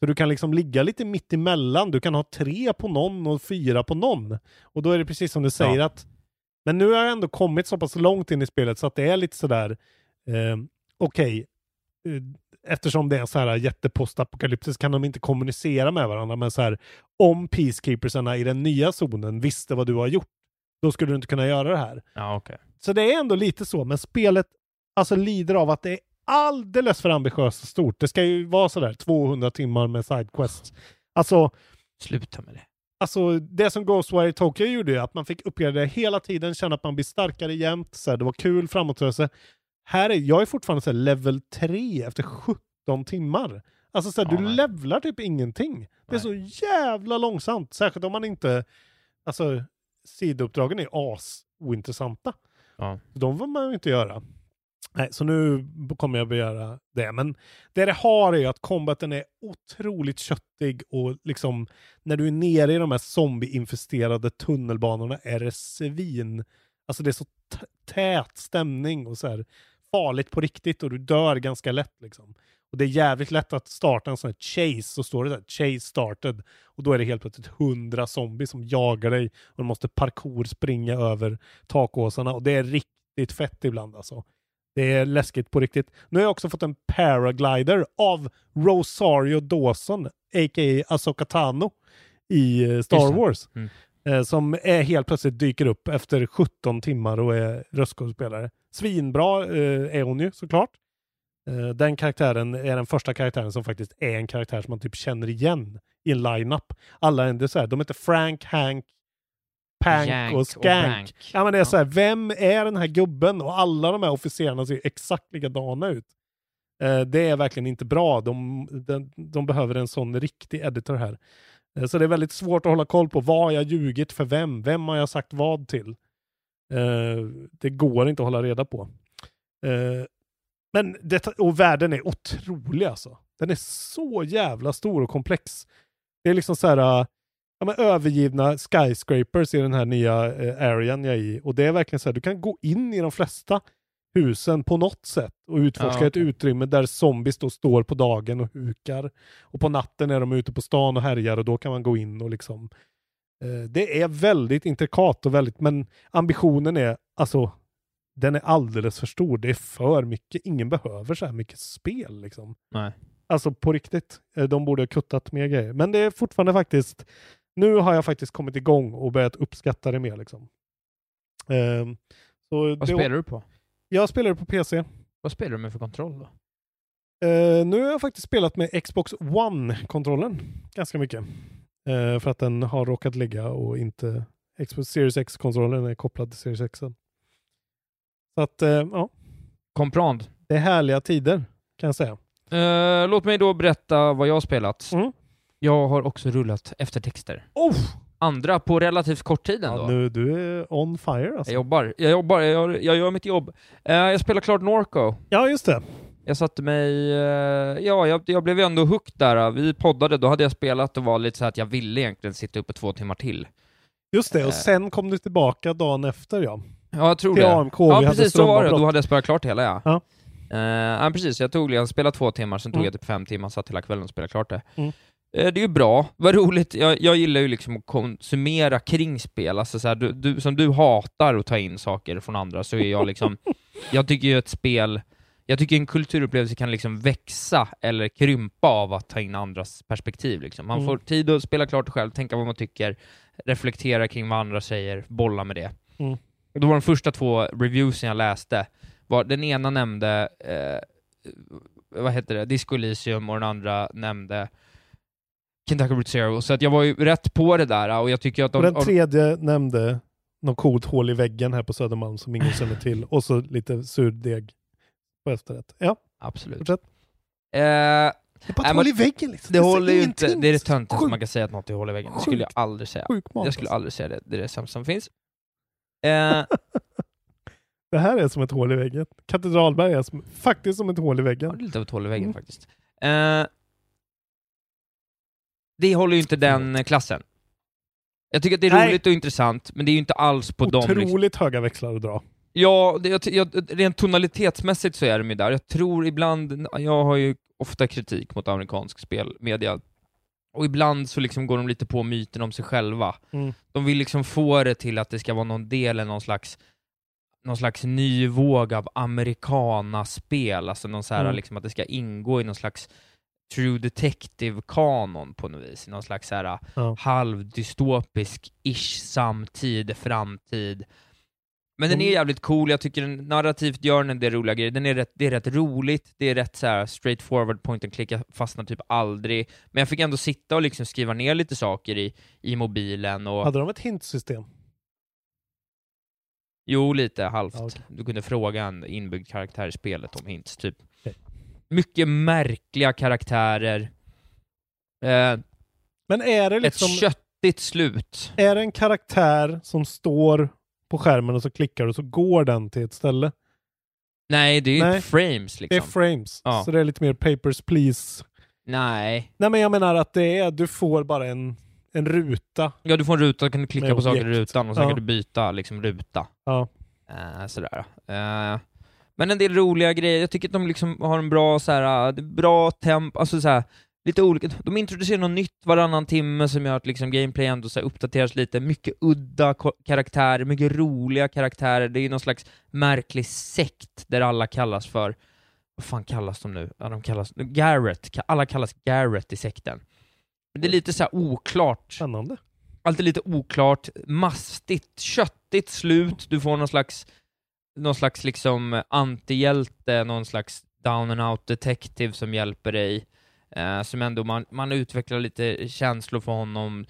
Så du kan liksom ligga lite mitt emellan. Du kan ha tre på någon och fyra på någon. Och då är det precis som du säger Ja. att men nu har jag ändå kommit så pass långt in i spelet så att det är lite sådär, eh, okej, eh, eftersom det är så här jättepostapokaliptiskt kan de inte kommunicera med varandra, men så här, om peacekeepersarna i den nya zonen visste vad du har gjort, då skulle du inte kunna göra det här. Ja, okej. Så det är ändå lite så, men spelet alltså lider av att det är alldeles för ambitiöst och stort. Det ska ju vara sådär 200 timmar med sidequests. Alltså, Sluta med det. Alltså det som Ghostwire Tokyo gjorde är att man fick uppgradera hela tiden, känna att man blir starkare jämt, så här, det var kul framåtrörelse. Här är jag är fortfarande så här, level 3 efter 17 timmar. Alltså så här, Ja, du nej. levlar typ ingenting. Det är så jävla långsamt, särskilt om man inte, alltså sidouppdragen är as ointressanta. Ja. De får man ju inte göra. Nej, så nu kommer jag begära det. Men det det har är att combaten är otroligt köttig och liksom när du är nere i de här zombieinfesterade tunnelbanorna är det svin. Alltså det är så tät stämning och så här farligt på riktigt och du dör ganska lätt liksom. Och det är jävligt lätt att starta en sån här chase, så står det där chase started. Och då är det helt plötsligt hundra zombies som jagar dig och du måste parkour springa över takåsarna och det är riktigt fett ibland alltså. Det är läskigt på riktigt. Nu har jag också fått en paraglider av Rosario Dawson, a.k.a. Asoka Tano i eh, Star. Wars. Mm. Eh, som är helt plötsligt dyker upp efter 17 timmar och är röstskådespelare. Svinbra eh, är hon ju såklart. Den karaktären är den första karaktären som faktiskt är en karaktär som man typ känner igen i en line-up. Alla är så här, de heter Frank, Hank, Pank Jank och och Skank. Brank. ja men det är så här, vem är den här gubben? Och alla de här officerarna ser exakt likadana ut. Eh, det är verkligen inte bra. De, de, de behöver en sån riktig editor här. Eh, så det är väldigt svårt att hålla koll på vad jag ljugit för vem? Vem har jag sagt vad till? Eh, det går inte att hålla reda på. Eh, men det, och världen är otrolig alltså. Den är så jävla stor och komplex. Det är liksom så här äh, ja, men övergivna skyscrapers i den här nya eh, arean jag är i. Och det är verkligen så här, du kan gå in i de flesta husen på något sätt och utforska Ja, ett utrymme där zombies då står på dagen och hukar. Och på natten är de ute på stan och härjar och då kan man gå in och liksom eh, det är väldigt intrikat och väldigt, men ambitionen är alltså den är alldeles för stor. Det är för mycket. Ingen behöver så här mycket spel liksom. Nej. Alltså på riktigt. Eh, De borde ha kuttat mer grejer. Men det är fortfarande faktiskt, nu har jag faktiskt kommit igång och börjat uppskatta det mer liksom. Ehm, så Vad spelar du på? Jag spelar på PC. Vad spelar du med för kontroll då? Eh, nu har jag faktiskt spelat med Xbox One-kontrollen ganska mycket. Eh, för att den har råkat ligga och inte Xbox Series X-kontrollen är kopplad till Series X. Så att, eh, ja. Comprand. Det är härliga tider kan jag säga. Eh, låt mig då berätta vad jag har spelat. Mm. Jag har också rullat eftertexter. Oh! Andra på relativt kort tid ändå. Ja, nu, du är on fire alltså. Jag jobbar, jag jobbar, jag, gör- jag gör mitt jobb. Eh, jag spelar klart Norco. Ja, just det. Jag satte mig, eh, ja, jag, jag blev ju ändå hooked där. Vi poddade, då hade jag spelat och var lite så att jag ville egentligen sitta uppe två timmar till. Just det, och Eh. sen kom du tillbaka dagen efter ja. Ja, jag tror Till det. AMK, ja, precis så var det. Då hade jag spelat klart hela, ja. Ja. Eh, ja, precis. Jag tog, jag spelade två timmar, sen tog Mm. jag typ fem timmar, satt hela kvällen och spelade klart det. Mm. Eh, det är ju bra. Vad roligt. Jag, jag gillar ju liksom att konsumera kring spel. Alltså så här, du, du, som du hatar att ta in saker från andra, så är jag liksom... (laughs) jag tycker ju ett spel... Jag tycker en kulturupplevelse kan liksom växa eller krympa av att ta in andras perspektiv. Liksom. Man Mm. får tid att spela klart själv, tänka vad man tycker, reflektera kring vad andra säger, bolla med det. Mm. Då var de första två reviewsen jag läste, var, den ena nämnde, eh, vad heter det, Disco Elysium och den andra nämnde Kentucky Route Zero, så att jag var ju rätt på det där och jag tycker att de... Och den av- tredje nämnde något coolt hål i väggen här på Södermalm som ingen känner till. Och så lite surdeg på efterrätt. Ja, Absolut. fortsätt. Eh, Det är bara Nej, ett hål men i väggen liksom. Det ser håller ju inte, det är det töntigaste man kan säga att något är hål i väggen. Det skulle jag aldrig säga. Sjuk mat, Jag skulle alltså. aldrig säga det, det är det sämsta som finns. Eh, (laughs) Det här är som ett hål i väggen. Katedralberg är som, faktiskt som ett hål i Ja, väggen. det är lite av ett hål i väggen Mm. faktiskt. Eh, det håller ju inte den klassen. Jag tycker att det är Nej. roligt och intressant, men det är ju inte alls på dem. Liksom. Otroligt höga växlar att dra. Ja, det, jag, jag, rent tonalitetsmässigt så är de ju där. Jag tror ibland, jag har ju ofta kritik mot amerikansk spelmedia, och ibland så liksom går de lite på myten om sig själva. Mm. De vill liksom få det till att det ska vara någon del, någon slags någon slags ny våg av amerikanaspel, alltså någon så här, Mm. liksom att det ska ingå i någon slags true detective-kanon på något vis, någon slags här Ja. halvdystopisk-ish samtid, framtid. Men den är Mm. jävligt cool, jag tycker den, narrativt gör den en del roliga grejer, den är rätt, det är rätt roligt, det är rätt så här straight forward point and click, jag fastnar typ aldrig. Men jag fick ändå sitta och liksom skriva ner lite saker i, i mobilen och... Hade de ett hintsystem? Jo, lite halvt. Ja, okej. Du kunde fråga en inbyggd karaktär i spelet om hints, typ. Okej. Mycket märkliga karaktärer. Eh, Men är det Ett liksom... köttigt slut. Är det en karaktär som står på skärmen och så klickar du och så går den till ett ställe? Nej, det är ju Nej. frames liksom. Det är frames. Ja. Så det är lite mer papers please. Nej. Nej men jag menar att det är, du får bara en, en ruta. Ja, du får en ruta, kan du klicka på saker i objekt. rutan och sen Ja. kan du byta liksom ruta. Ja. Eh, sådär. Eh, men en del roliga grejer, jag tycker att de liksom har en bra så här, eh, bra temp, alltså så här, lite olika, de introducerar något nytt varannan timme som gör att liksom gameplay ändå så uppdateras lite, mycket udda karaktärer, mycket roliga karaktärer, det är ju någon slags märklig sekt där alla kallas för, vad fan kallas de nu? Ja, de kallas, Garrett, alla kallas Garrett i sekten. Det är lite så här oklart, Spännande. allt är lite oklart, mastigt, köttigt slut, du får någon slags någon slags liksom antihjälte, någon slags down and out detective som hjälper dig, eh, som ändå, man, man utvecklar lite känslor för honom,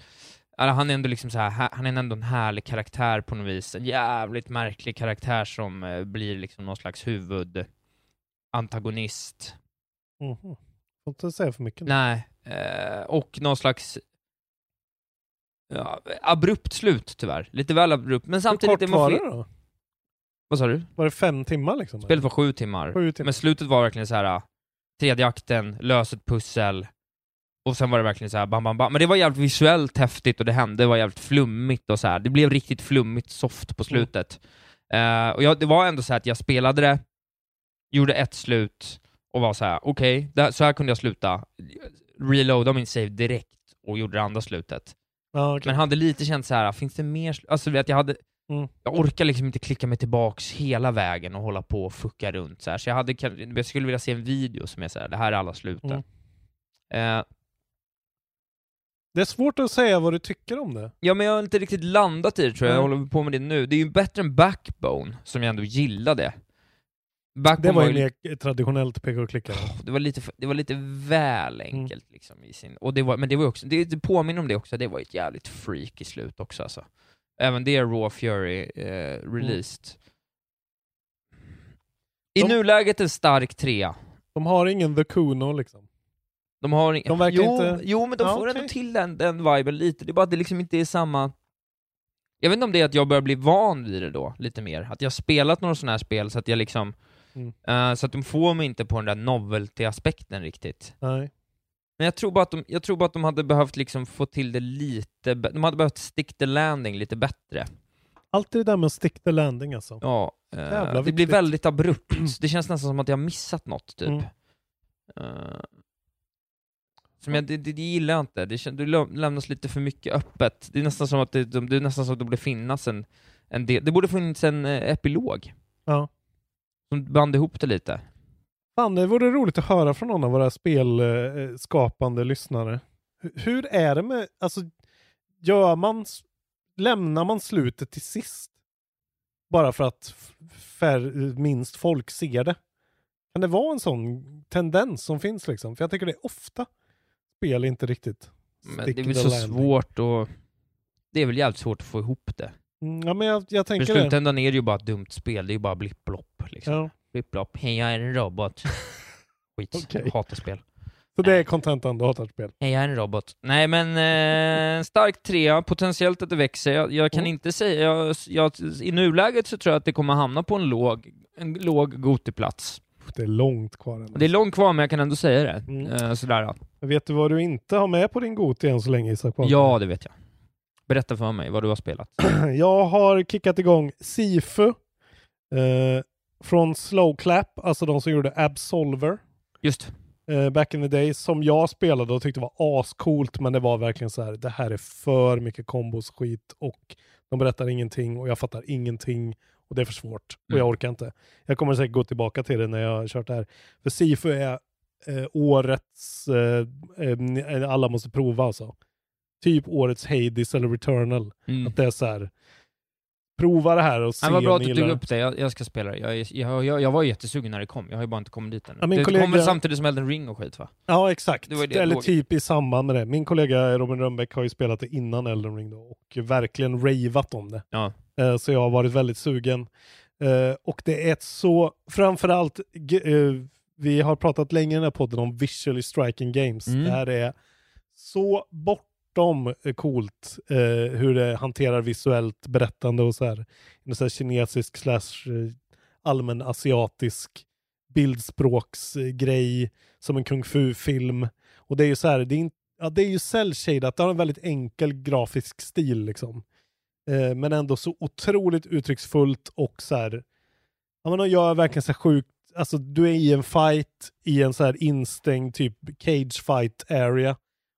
Eller han är ändå liksom så här, han är ändå en härlig karaktär på något vis, en jävligt märklig karaktär som eh, blir liksom någon slags huvudantagonist. Mhm. Får inte säga för mycket. Nej, eh, och någon slags ja, abrupt slut tyvärr. Lite väl abrupt, men Hur samtidigt... kort är man var det då? Vad sa du? Var det fem timmar liksom? Spelet var sju timmar. Sju timmar. Men slutet var verkligen så här. äh, tredje akten, lös ett pussel, och sen var det verkligen så här bam, bam, bam. Men det var jävligt visuellt häftigt och det hände, det var jävligt flummigt och så här. Det blev riktigt flummigt soft på slutet. Eh, och jag, det var ändå så här att jag spelade det, gjorde ett slut och var så här: okej, okay, så här kunde jag sluta. Reloada min save direkt och gjorde det andra slutet. Ja, okej. Men hade lite känt så här, finns det mer, alltså vet jag hade, Mm. jag orkar liksom inte klicka mig tillbaks hela vägen och hålla på och fucka runt så här. så jag hade jag skulle vilja se en video som är så här, det här är alla sluten. Mm. Eh, Det är svårt att säga vad du tycker om det. ja men jag har inte riktigt landat i det tror jag, jag Nej. håller på med det nu. Det är ju bättre än Backbone, som jag ändå gillade. Backbone Det var ju mer traditionellt peka och klicka. det var lite, det var lite väl enkelt liksom i sin, och det var, men det var också, det, det påminner om det också, det var ett jävligt freak i slut också alltså. Även det är Raw Fury eh, released. I De- nuläget en stark trea. De har ingen The Kuno liksom. De har ing- De verkar jo, inte- jo, men de Ja, får okej. ändå till den, den viben lite. Det är bara att det liksom inte är samma... Jag vet inte om det är att jag börjar bli van vid det då, lite mer. Att jag har spelat några sådana här spel så att jag liksom... Mm. eh, så att de får mig inte på den där novelty-aspekten riktigt. Nej. Men jag tror bara att de, jag tror bara att de hade behövt liksom få till det lite, de hade behövt stick the landing lite bättre. Alltid det där med att stick the landing alltså. Ja, eh, Jävla det blir viktigt. väldigt abrupt. Det känns nästan som att jag har missat något, typ. Mm. Eh, som jag, det, det, det gillar jag inte. Det, det lämnas lite för mycket öppet. Det är nästan som att det, de- det, är nästan som att det borde finnas en, en del, det borde finnas en eh, epilog. Ja. Som band ihop det lite. Fan, det vore roligt att höra från någon av våra spelskapande lyssnare. Hur- är det med, alltså, gör man, lämnar man slutet till sist? Bara för att fär, minst folk ser det? Kan det vara en sån tendens som finns liksom? För jag tycker det är ofta spel inte riktigt Men det är väl så landing. svårt att... Det är väl jävligt svårt att få ihop det. Mm, Ja, men jag, jag För i tänker det. slutändan är det ju bara ett dumt spel, det är ju bara blipp-blopp. Liksom. Ja. Blipp-blopp, hej jag är en robot. (laughs) Skit, jag hatar spel. Så det är kontentan, du hatar spel. Hej jag är en robot. Nej men, eh, stark trea, potentiellt att det växer. Jag, jag kan Mm. inte säga, jag, jag, i nuläget så tror jag att det kommer hamna på en låg, en låg Gotiplats. Det är långt kvar än. Det är långt kvar men jag kan ändå säga det. Mm. Eh, sådär. ja. Vet du vad du inte har med på din Goti än så länge Isak? Ja, det vet jag. Berätta för mig vad du har spelat. (clears throat) Jag har kickat igång Sifu eh, från Slow Clap, alltså de som gjorde Absolver. Just. Eh, back in the days, som jag spelade och tyckte var ascoolt, men det var verkligen så här, det här är för mycket kombos skit och de berättar ingenting och jag fattar ingenting och det är för svårt och jag Mm. orkar inte. Jag kommer säkert gå tillbaka till det när jag har kört det här. För Sifu är eh, årets, eh, eh, alla måste prova alltså. Typ årets Hades eller Returnal. Mm. Att det är så här, prova det här och se Ja, vad bra att du tog upp det, jag, jag ska spela det. Jag, jag, jag, jag var jättesugen när det kom, jag har ju bara inte kommit dit ännu. Ja, det kollega- kommer samtidigt som Elden Ring och skit va? Ja, exakt. Det var det Eller typ i samband med det. Min kollega Robin Rönnbäck har ju spelat det innan Elden Ring då och verkligen ravat om det. Ja. Eh, Så jag har varit väldigt sugen. Eh, Och det är ett så, framförallt, eh, vi har pratat länge i den här podden om visually striking games. Mm. Det här är så bortom eh, coolt eh, hur det hanterar visuellt berättande och så här. En så här kinesisk slash eh, allmän asiatisk bildspråksgrej som en kung fu-film. Och det är ju så här, det är, in, ja, det är ju cell det har en väldigt enkel grafisk stil liksom. Eh, men ändå så otroligt uttrycksfullt och så här, ja men de gör verkligen så här sjukt, alltså du är i en fight i en så här instängd typ cage fight area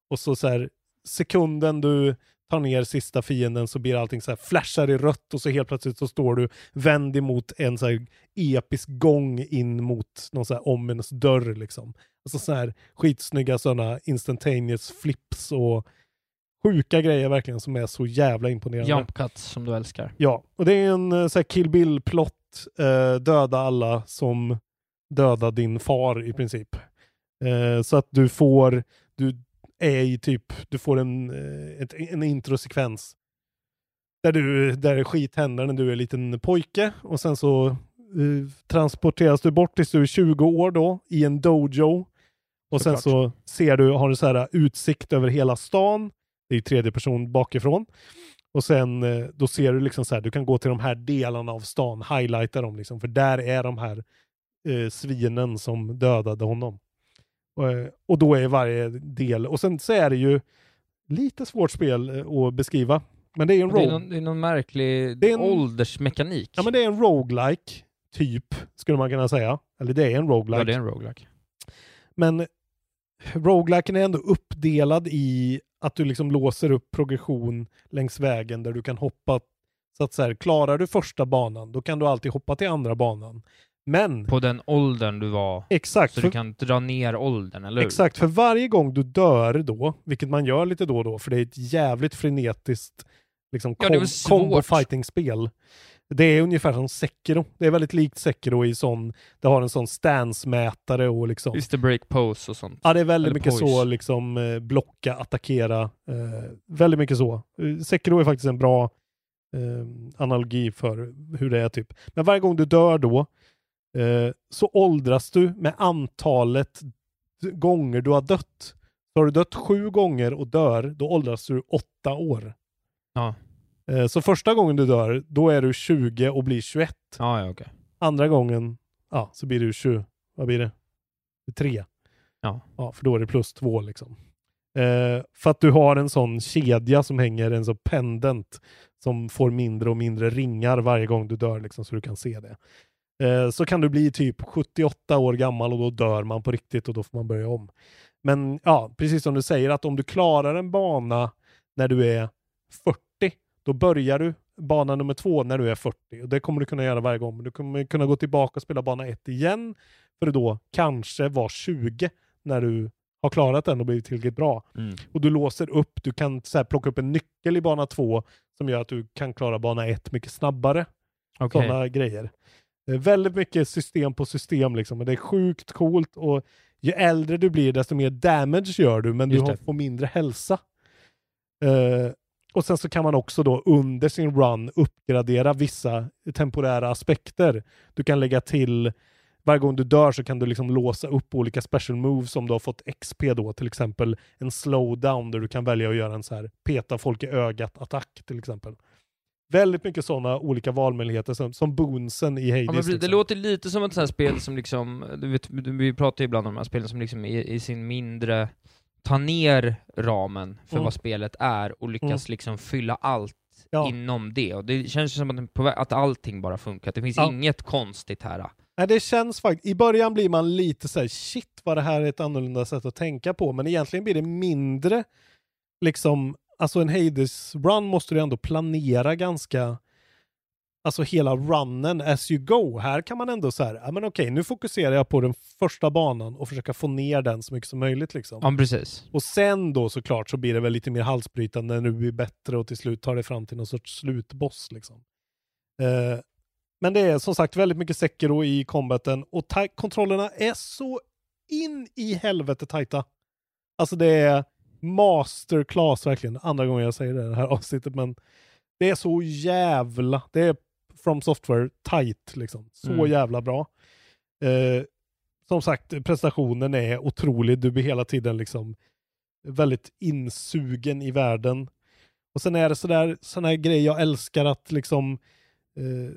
och så så här sekunden du tar ner sista fienden så blir allting så här flashar i rött och så helt plötsligt så står du vänd emot en så här episk gång in mot någon så här ominous dörr liksom. Alltså så här skitsnygga sådana instantaneous flips och sjuka grejer verkligen som är så jävla imponerande. Jump cuts som du älskar. Ja, och det är en eh, så här Kill Bill-plott. Eh, döda alla som dödar din far i princip. Eh, så att du får, du är i typ, du får en, eh, ett, en introsekvens. Där, du, där skit händer när du är en liten pojke och sen så eh, transporteras du bort tills du är 20 år då i en dojo. Och sen så ser du, har du så här utsikt över hela stan. Det är ju tredje person bakifrån. Och sen eh, då ser du liksom så här, du kan gå till de här delarna av stan, highlighta dem liksom, för där är de här eh, svinen som dödade honom. Och, eh, och då är varje del, och sen så är det ju lite svårt spel eh, att beskriva. Men det är en Det är, rogue. någon, det är någon märklig Det är en- åldersmekanik. Ja men det är en roguelike typ, skulle man kunna säga. Eller det är en roguelike. Ja, det är en roguelike. Men rogueliken är ändå uppdelad i att du liksom låser upp progression längs vägen där du kan hoppa. Så att så här, klarar du första banan, då kan du alltid hoppa till andra banan. Men På den åldern du var. Exakt, Så för- du kan dra ner åldern, eller hur? Exakt, för varje gång du dör då, vilket man gör lite då och då, för det är ett jävligt frenetiskt liksom, Ja, det är kom- väl svårt. combo fighting-spel. Det är ungefär som Sekiro. Det är väldigt likt Sekiro i sån, det har en sån stance-mätare och liksom... Just the break pose och sånt. Ja, det är väldigt Eller mycket poise. så, liksom eh, blocka, attackera. Eh, väldigt mycket så. Eh, Sekiro är faktiskt en bra eh, analogi för hur det är typ. Men varje gång du dör då så åldras du med antalet gånger du har dött. Så har du dött sju gånger och dör, då åldras du åtta år. Ja. Eh, Så första gången du dör, då är du 20 och blir 21. Ja, ja, okej. Andra gången, ja, så blir du 20, vad blir det? 3. Ja. Ja, för då är det plus två liksom. Eh, för att du har en sån kedja som hänger, en sån pendent som får mindre och mindre ringar varje gång du dör liksom, så du kan se det. Eh, så kan du bli typ 78 år gammal och då dör man på riktigt och då får man börja om. Men ja, precis som du säger att om du klarar en bana när du är 40, då börjar du bana nummer två när du är 40. Och det kommer du kunna göra varje gång. Men du kommer kunna gå tillbaka och spela bana ett igen för att då kanske vara 20 när du har klarat den och blivit tillräckligt bra. Mm. Och du låser upp, du kan så här, plocka upp en nyckel i bana två som gör att du kan klara bana ett mycket snabbare. Okej. Sådana grejer. Det är väldigt mycket system på system liksom. Och det är sjukt coolt och ju äldre du blir desto mer damage gör du men du Just har, det. får mindre hälsa. Eh, och sen så kan man också då under sin run uppgradera vissa temporära aspekter. Du kan lägga till varje gång du dör så kan du liksom låsa upp olika special moves om du har fått XP då, till exempel en slowdown där du kan välja att göra en så här peta folk i ögat attack till exempel. Väldigt mycket sådana olika valmöjligheter som, som boonsen i Hades. Ja, men precis, det liksom. låter lite som ett sånt här spel som liksom, du vet, vi pratar ju ibland om de här spelen som liksom i, i sin mindre, ta ner ramen för Mm. vad spelet är och lyckas Mm. liksom fylla allt Ja. inom det. Och det känns som att, att allting bara funkar, det finns Ja. inget konstigt här. Nej, det känns faktiskt, i början blir man lite så här, shit vad det här är ett annorlunda sätt att tänka på, men egentligen blir det mindre, liksom, alltså en Hades-run måste du ändå planera ganska, alltså hela runnen as you go. Här kan man ändå så här, ja men okej, nu fokuserar jag på den första banan och försöka få ner den så mycket som möjligt liksom. Ja, precis. Och sen då såklart så blir det väl lite mer halsbrytande när du blir bättre och till slut tar det fram till någon sorts slutboss liksom. Eh, men det är som sagt väldigt mycket Sekiro i combaten och kontrollerna är så in i helvete tajta. Alltså det är masterclass verkligen. Andra gången jag säger det i det här avsnittet men det är så jävla, det är from software tight liksom. Så Mm. jävla bra. Eh, som sagt, prestationen är otrolig. Du blir hela tiden liksom väldigt insugen i världen. Och sen är det sådär, sådana här grejer jag älskar att liksom eh,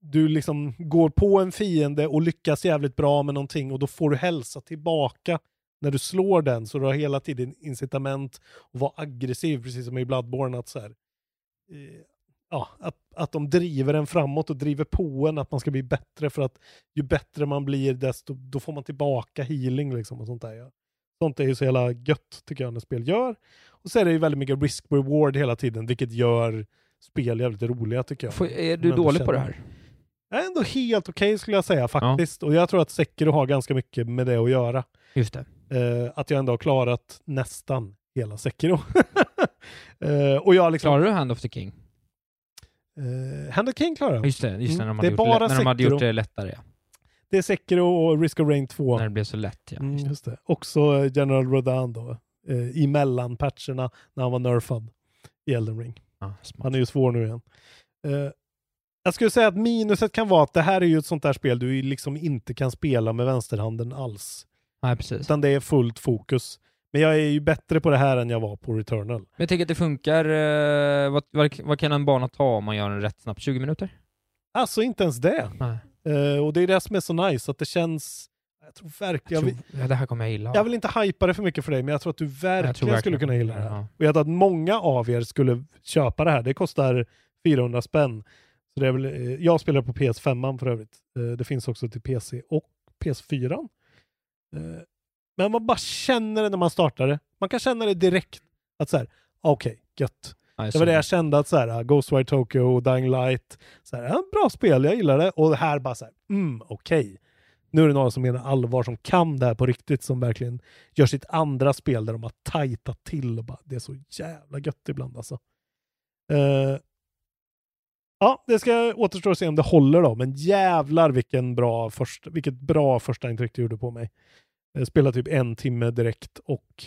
du liksom går på en fiende och lyckas jävligt bra med någonting och då får du hälsa tillbaka när du slår den så du har hela tiden incitament att vara aggressiv precis som i Bloodborne att så här, eh, ja, att, att de driver en framåt och driver på en att man ska bli bättre för att ju bättre man blir desto då får man tillbaka healing liksom och sånt där. Ja. Sånt är ju så jävla gött tycker jag när spel gör. Och så är det ju väldigt mycket risk reward hela tiden vilket gör spel jävligt roliga tycker jag. Får- är du dålig på det känner- här? Är ändå helt okej skulle jag säga faktiskt. Och jag tror att Sekiro har ganska mycket med det att göra. Just det. Eh, att jag ändå har klarat nästan hela Sekiro. (laughs) eh, och jag liksom... Klarar du Hand of the King? Eh, Hand of King klarar jag. Just det, just det, när, de Mm, hade, gjort, det, bara när de hade gjort det lättare. Ja. Det är Sekiro och Risk of Rain 2. När det blev så lätt, ja. Mm, just det. Också General Rodan då. Eh, I mellanpatcherna när han var nerfad i Elden Ring. han är ju svår nu igen. Eh, jag skulle säga att minuset kan vara att det här är ju ett sånt där spel du liksom inte kan spela med vänsterhanden alls. Nej, precis. Utan det är fullt fokus. Men jag är ju bättre på det här än jag var på Returnal. Men jag tänker att det funkar, eh, vad, vad, vad kan en bana ta om man gör den rätt snabbt? 20 minuter? Alltså inte ens det. Eh, och det är det som är så nice, att det känns... Jag tror verkligen... Jag Jag, tror, ja, det här kommer jag gilla. jag vill inte hypa det för mycket för dig, men jag tror att du verkligen, verkligen skulle kunna gilla det här. ja. Och jag tror att många av er skulle köpa det här. Det kostar 400 spänn. Så det är väl, eh, jag spelar på PS5 för övrigt. Eh, Det finns också till PC och PS4. Eh, Men man bara känner det när man startar det. Man kan känna det direkt. Att så här, okej, gött. Ja, det var det jag kände att så här, Ghostwire Tokyo Dying Light, så här, ja, bra spel, jag gillar det. Och här bara så här, mm, okej. Nu är det några som menar allvar, som kan det här på riktigt, som verkligen gör sitt andra spel där de har tajtat till och bara, det är så jävla gött ibland alltså. Ja, det ska återstå att se om det håller då, men jävlar vilken bra första, vilket bra första intryck det gjorde på mig. Jag spelade typ en timme direkt och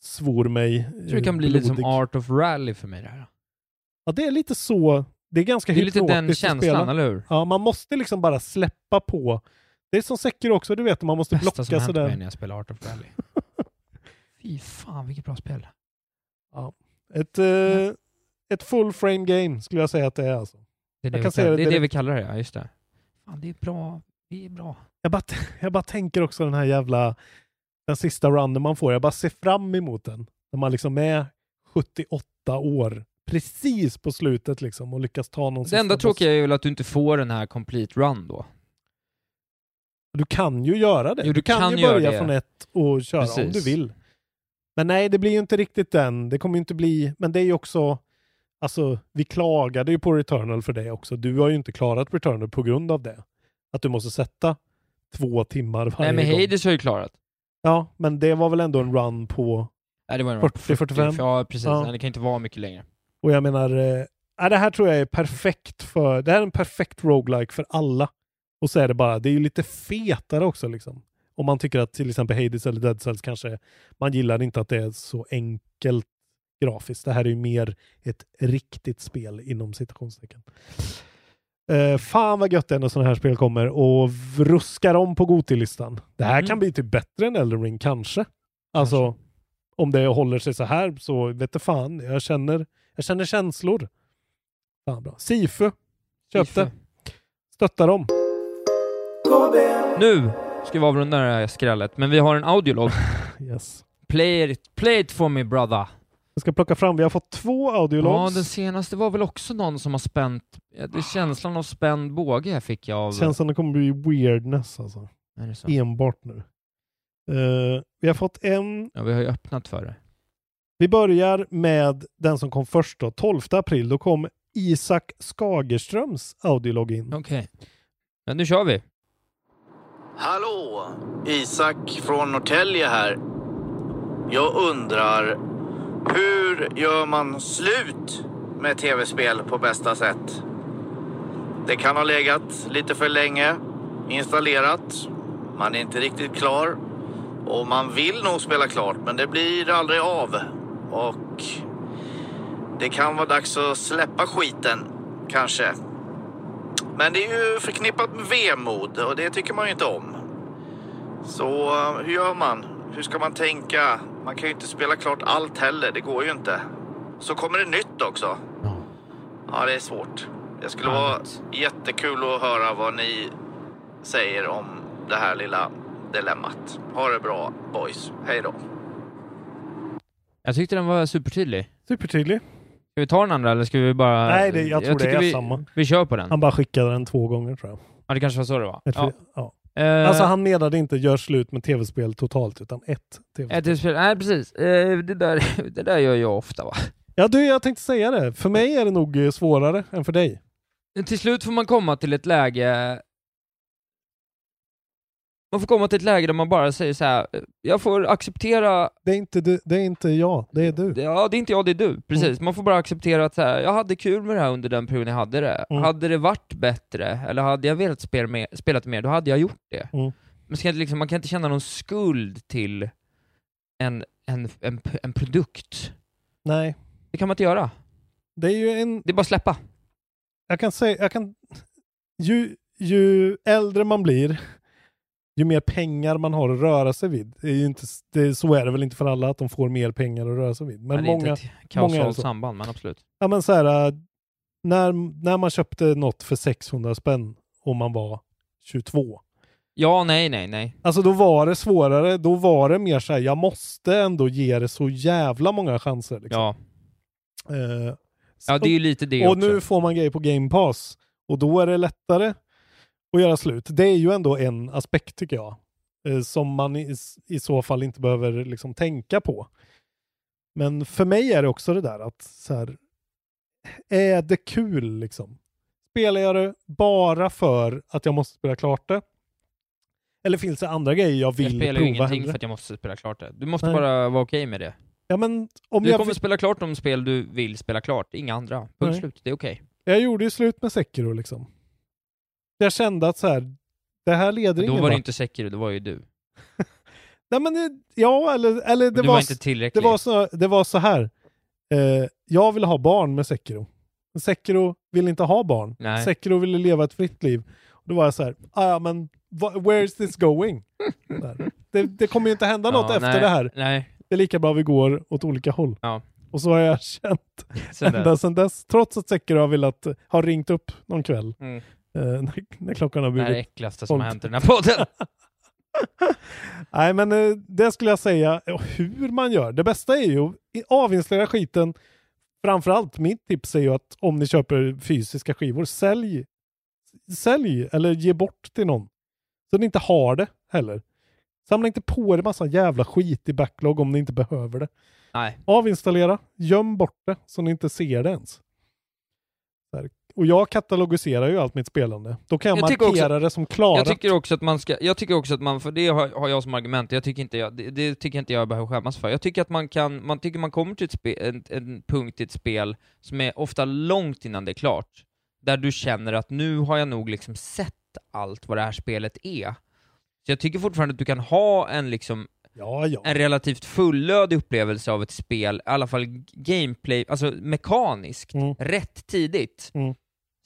svor mig Jag tror det kan bli lite som. Art of Rally för mig det här. Ja, det är lite så. Det är ganska Det är lite den känslan, eller hur? Ja, man måste liksom bara släppa på Det är som Sekiro också, du vet, man måste Bästa som blocka hänt mig sådär. när jag spelar Art of Rally. (laughs) Fy fan vilket bra spel. Ja. Ett, eh, ett full frame game skulle jag säga att det är alltså. Det är det, vi, kan säga kallar, det är det vi kallar det, ja just det. Fan, det är bra. Det är bra. Jag bara, (laughs) jag bara tänker också den här jävla, den sista runnen man får, jag bara ser fram emot den. När man liksom är 78 år, precis på slutet liksom och lyckas ta någon Det enda tråkiga är väl att du inte får den här complete run då. Du kan ju göra det. Jo, du kan, ju göra börja det. från ett och köra om Precis. du vill. Men nej, det blir ju inte riktigt den. Det kommer ju inte bli, men det är ju också, alltså vi klagade ju på Returnal för det också. Du har ju inte klarat Returnal på grund av det. Att du måste sätta två timmar varje Nej men gång. Hades har ju klarat. Ja, men det var väl ändå en run på Nej det var en 40, 45. Ja precis, Ja. Nej, det kan inte vara mycket längre. Och jag menar, ja, det här tror jag är perfekt för, det här är en perfekt roguelike för alla. Och så är det bara, det är ju lite fetare också liksom. Om man tycker att till exempel Hades eller Dead Cells kanske, man gillar inte att det är så enkelt grafiskt. Det här är ju mer ett riktigt spel inom citationstecken. Eh, fan vad gött det är när sådana här spel kommer och ruskar om på Goti-listan. Det här Mm. kan bli typ bättre än Elden Ring, kanske. Alltså, om det håller sig så här så vet jag fan. Jag känner, jag känner känslor. Fan bra. Sifu. Köpte. Sifu. Stötta dem. Nu ska vi avrunda det här skrället, men vi har en audiolog. (laughs) Yes. Play it, play it for me brother. Jag ska plocka fram, vi har fått två Ja, audiologs. den senaste var väl också någon som har spänt, ja, det är känslan av spänd båge fick jag av... Känns som det kommer bli weirdness alltså. Är det så? Enbart nu. Eh, vi har fått en. Ja, vi har ju öppnat för det. Vi börjar med den som kom först då. 12 april. Då kom Isak Skagerströms audiolog in. Okej. Men nu kör vi. Hallå! Isak från Norrtälje här. Jag undrar, hur gör man slut med tv-spel på bästa sätt? Det kan ha legat lite för länge installerat. Man är inte riktigt klar. Och man vill nog spela klart, men det blir aldrig av. Och det kan vara dags att släppa skiten, kanske. Men det är ju förknippat med vemod och det tycker man ju inte om. Så eh, hur gör man? Hur ska man tänka? Man kan ju inte spela klart allt heller, det går ju inte. Så kommer det nytt också. Ja, det är svårt. Det skulle vara jättekul att höra vad ni säger om det här lilla dilemmat. Ha det bra boys. Hej då. Jag tyckte den var supertydlig. Supertydlig. Ska vi ta den andra eller ska vi bara... Nej, det, jag tror det tycker är vi, samma. Vi kör på den. Han bara skickade den två gånger tror jag. Ja, det kanske var så det var. Jag Ja. ja. Eh, Alltså han menade inte gör slut med tv-spel totalt, utan ett tv-spel. ett spel. Nej, precis. Eh, det, där, (laughs) det där gör jag ofta va. Ja, du, jag tänkte säga det. För mig är det nog eh, svårare än för dig. Till slut får man komma till ett läge man får komma till ett läge där man bara säger så här. jag får acceptera... Det är inte, du, det är inte jag, det är du. Ja, det är inte jag, det är du. Precis. Man får bara acceptera att så här, jag hade kul med det här under den perioden jag hade det. Mm. Hade det varit bättre, eller hade jag velat spela mer, spelat mer, då hade jag gjort det. Mm. Man, ska liksom, man kan inte känna någon skuld till en, en, en, en produkt. Nej. Det kan man inte göra. Det är ju en... Det är bara släppa. Jag kan säga, jag kan... Ju, ju äldre man blir, ju mer pengar man har att röra sig vid. Det är ju inte, det, så är det väl inte för alla att de får mer pengar att röra sig vid. Men Men det är många, inte ett många kausalt samband, men absolut. Ja men så här, äh, när, när man köpte något för 600 spänn och man var 22. Ja, nej, nej, nej. Alltså då var det svårare, då var det mer så här, jag måste ändå ge det så jävla många chanser. Liksom. Ja. Eh, Ja, det är ju lite det och också. nu får man grejer på Game Pass och då är det lättare att göra slut. Det är ju ändå en aspekt tycker jag. eh, Som man i, i så fall inte behöver liksom tänka på. Men för mig är det också det där att så här, är det kul liksom? Spelar jag det bara för att jag måste spela klart det? Eller finns det andra grejer jag vill jag spelar prova ju ingenting hellre? för att jag måste spela klart det. Du måste Nej. bara vara okej med det. Ja, men om du jag kommer spela klart de spel du vill spela klart, inga andra. Punkt Nej. slut, det är okej. Jag gjorde ju slut med Sekiro liksom. Jag kände att så här, det här leder Då ingen var det inte Sekiro, det var ju du. (laughs) Nej men det, ja, eller, eller det var, var inte tillräcklig. Det var så, det var så här. Eh, jag ville ha barn med Sekiro. Sekiro ville inte ha barn. Nej. Sekiro ville leva ett fritt liv. Då var jag så här, ah, men where is this going? Det, det kommer ju inte hända något Ja, efter nej, det här. Nej. Det är lika bra vi går åt olika håll. Ja. Och så har jag känt Sen ända sedan dess, trots att Sekiro har velat, har ringt upp någon kväll. Mm. Eh, (laughs) när, när klockan har Det blivit är det äckligaste som har hänt i den här podden. (laughs) Nej, men eh, det skulle jag säga, och hur man gör. Det bästa är ju avinstallera skiten. Framförallt, mitt tips är ju att om ni köper fysiska skivor, sälj, sälj eller ge bort till någon. Så ni inte har det heller. Samla inte på er massa jävla skit i backlog om ni inte behöver det. Nej. Avinstallera, göm bort det så ni inte ser det ens. Och jag katalogiserar ju allt mitt spelande. Då kan jag, Jag markera också- det som klarat. Jag tycker också att man ska, jag tycker också att man, för det har, har jag som argument, jag tycker inte jag, det, det tycker inte jag behöver skämmas för. Jag tycker att man kan, man tycker man kommer till ett spe, en, en punkt i ett spel som är ofta långt innan det är klart, där du känner att nu har jag nog liksom sett allt vad det här spelet är. Så jag tycker fortfarande att du kan ha en liksom Ja, ja. en relativt fullödig upplevelse av ett spel, i alla fall gameplay, alltså mekaniskt, rätt tidigt. Mm.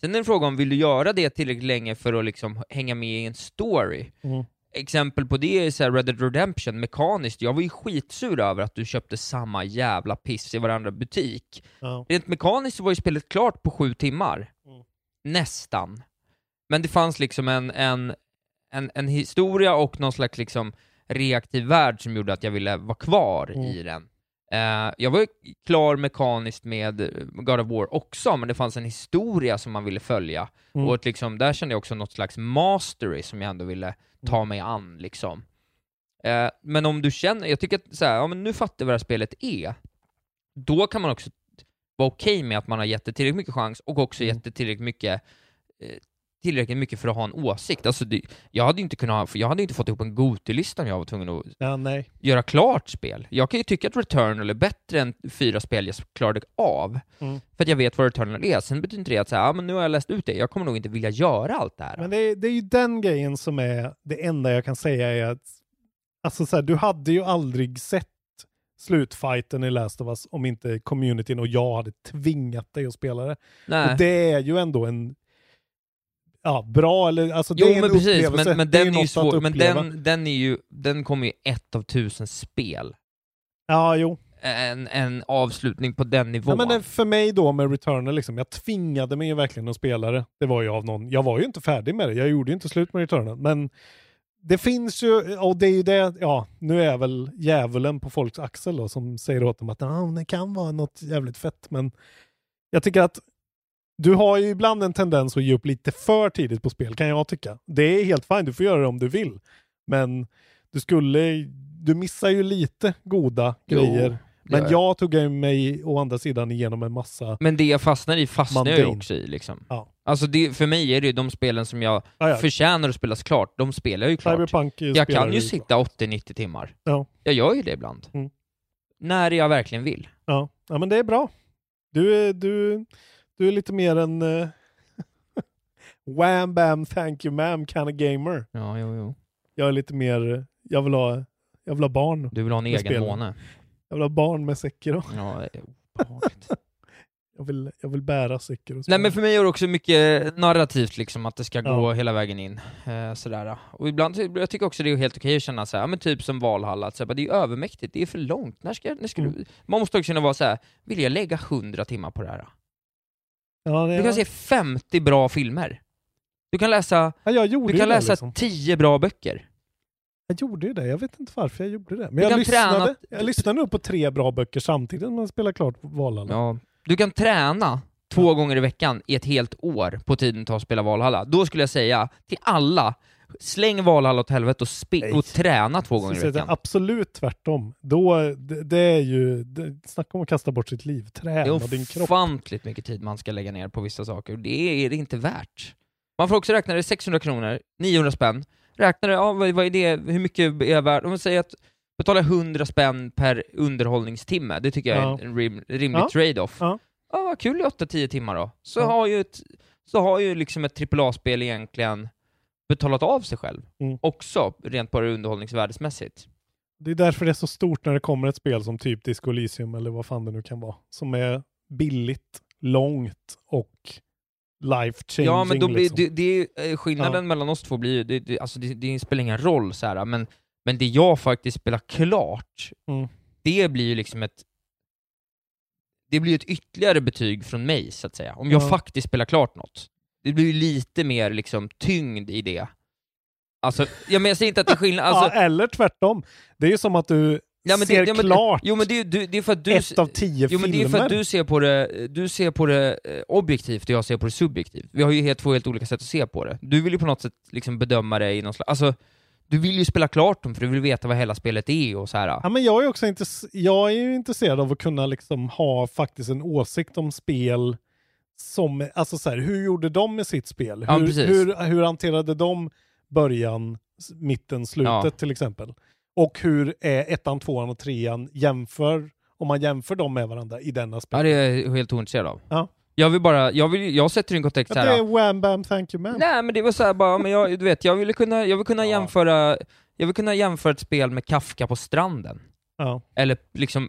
Sen är det en fråga om, vill du göra det tillräckligt länge för att liksom hänga med i en story? Mm. Exempel på det är så Red Dead Redemption, mekaniskt, jag var ju skitsur över att du köpte samma jävla piss i varandra butik. Ja. Rent mekaniskt så var ju spelet klart på sju timmar. Nästan. Men det fanns liksom en, en, en, en historia och någon slags liksom reaktiv värld som gjorde att jag ville vara kvar i den. Eh, jag var ju klar mekaniskt med eh, God of War också, men det fanns en historia som man ville följa. Mm. Och liksom, där kände jag också något slags mastery som jag ändå ville ta mig an. Liksom. Eh, men om du känner, jag tycker att så här, ja, men nu fattar jag vad det här spelet är, då kan man också vara okej med att man har gett det tillräckligt mycket chans och också gett det tillräckligt mycket eh, tillräckligt mycket för att ha en åsikt. Alltså det, jag hade inte kunnat, jag hade inte fått ihop en Goti-lista om jag var tvungen att Ja, göra klart spel. Jag kan ju tycka att Returnal är bättre än fyra spel jag klarade av, Mm. för att jag vet vad Returnal är. Sen betyder inte det att säga, ja, men nu har jag läst ut det, jag kommer nog inte vilja göra allt det här. Men det är, det är ju den grejen som är det enda jag kan säga är att alltså så här, du hade ju aldrig sett slutfighten i Last of Us om inte communityn och jag hade tvingat dig att spela det. Nej. Och det är ju ändå en ja, bra eller alltså Jo det är en men precis, upplevelse. men, men är den är ju svår, men den, den är ju, den kommer ju ett av tusen spel. Ja, jo. En, en avslutning på den nivån. Ja, men för mig då med Returnal, liksom, jag tvingade mig ju verkligen att spela det. Det var ju av någon, jag var ju inte färdig med det, jag gjorde ju inte slut med Returnal, men det finns ju, och det är ju det, ja, nu är väl djävulen på folks axel då, som säger åt dem att ah, det kan vara något jävligt fett, men jag tycker att du har ju ibland en tendens att ge upp lite för tidigt på spel, kan jag tycka. Det är helt fint, du får göra det om du vill. Men du skulle, du missar ju lite goda Jo, grejer. Men gör jag tog mig å andra sidan igenom en massa Men det jag fastnar i fastnar jag ju också i liksom. Ja. Alltså det, för mig är det ju de spelen som jag Ja, ja. förtjänar att spelas klart, de spelar jag ju klart. Cyberpunk jag kan ju sitta 80-90 timmar. Ja. Jag gör ju det ibland. Mm. När jag verkligen vill. Ja. ja, men det är bra. Du är, du, du är lite mer en uh, (laughs) wham bam thank you ma'am kind of gamer. Ja, jo, jo. Jag är lite mer, jag vill ha, jag vill ha barn. Du vill ha en egen spelen. måne. Jag vill ha barn med. Ja, det är obehagligt. (laughs) Jag vill, jag vill bära Sekiro. Nej men för mig är det också mycket narrativt liksom, att det ska Ja. gå hela vägen in. Eh, sådär. Och ibland, jag tycker också det är helt okej att känna såhär, ja, men typ som Valhalla, att, så här, det är övermäktigt, det är för långt. När ska, när ska Mm. Man måste också kunna vara så här: vill jag lägga 100 timmar på det här? Ja, det, Du kan se 50 bra filmer. Du kan läsa, ja, du kan det, läsa liksom. 10 bra böcker. Jag gjorde ju det, jag vet inte varför jag gjorde det. Men Du jag lyssnade, träna- jag lyssnade nog på tre bra böcker samtidigt när man spelar klart Valhalla. Ja. Du kan träna två gånger i veckan i ett helt år på tiden tar att spela Valhalla. Då skulle jag säga till alla, släng Valhalla åt helvete och, spe- och träna två gånger i veckan. Absolut tvärtom. Då, det, det är ju, det, snacka om att kasta bort sitt liv. Det Träna är din kropp. ofantligt mycket tid man ska lägga ner på vissa saker, det är det inte värt. Man får också räkna det 600 kronor, 900 spänn. Räkna det, ja, vad, vad är det, hur mycket är jag värd? Om man säger att betala 100 spänn per underhållningstimme, det tycker jag Ja. är en rim, rimlig Ja. trade-off. Ja. Ja, vad kul i 8-10 timmar då. Så har ju ett, så har ju liksom ett AAA-spel egentligen betalat av sig själv. Mm. Också, rent bara underhållningsvärdesmässigt. Det är därför det är så stort när det kommer ett spel som typ Disco Elysium eller vad fan det nu kan vara. Som är billigt, långt och life changing. Ja, men då blir, liksom. det, det, är- eh, skillnaden mellan oss två blir ju, det, det, alltså det, det spelar ingen roll så här, men, men det jag faktiskt spelar klart, Mm. det blir ju liksom ett det blir ett ytterligare betyg från mig, så att säga. Om jag Ja. faktiskt spelar klart något. Det blir ju lite mer liksom tyngd i det. Alltså, ja, men jag säger inte att det är skillnad, (laughs) alltså, ja, eller tvärtom. Det är ju som att du Ja, men det- ser ja, men- klart Jo men det, du, det är för att du... ett av tio Jo men det är filmer. för att du ser på det, du ser på det eh, objektivt och jag ser på det subjektivt. Vi har ju helt, två helt olika sätt att se på det. Du vill ju på något sätt liksom bedöma det i någon slags... Alltså, du vill ju spela klart dem för du vill veta vad hela spelet är och så här. Ja, men jag är också intress- jag är ju intresserad av att kunna liksom ha faktiskt en åsikt om spel som, alltså så här, hur gjorde de med sitt spel? Ja, hur, precis. hur, hur hanterade de början, mitten, slutet Ja. till exempel? Och hur är ettan, tvåan och trean jämför, om man jämför dem med varandra i denna spel? Ja, det är jag helt ointresserad av. Ja. Jag vill bara, jag, vill, jag sätter en kontext Ja, så det här. är wham bam thank you man. Nej men det var så här bara, men jag, du vet, jag ville kunna, jag vill kunna jämföra, jag vill kunna jämföra ett spel med Kafka på stranden. Ja. Eller liksom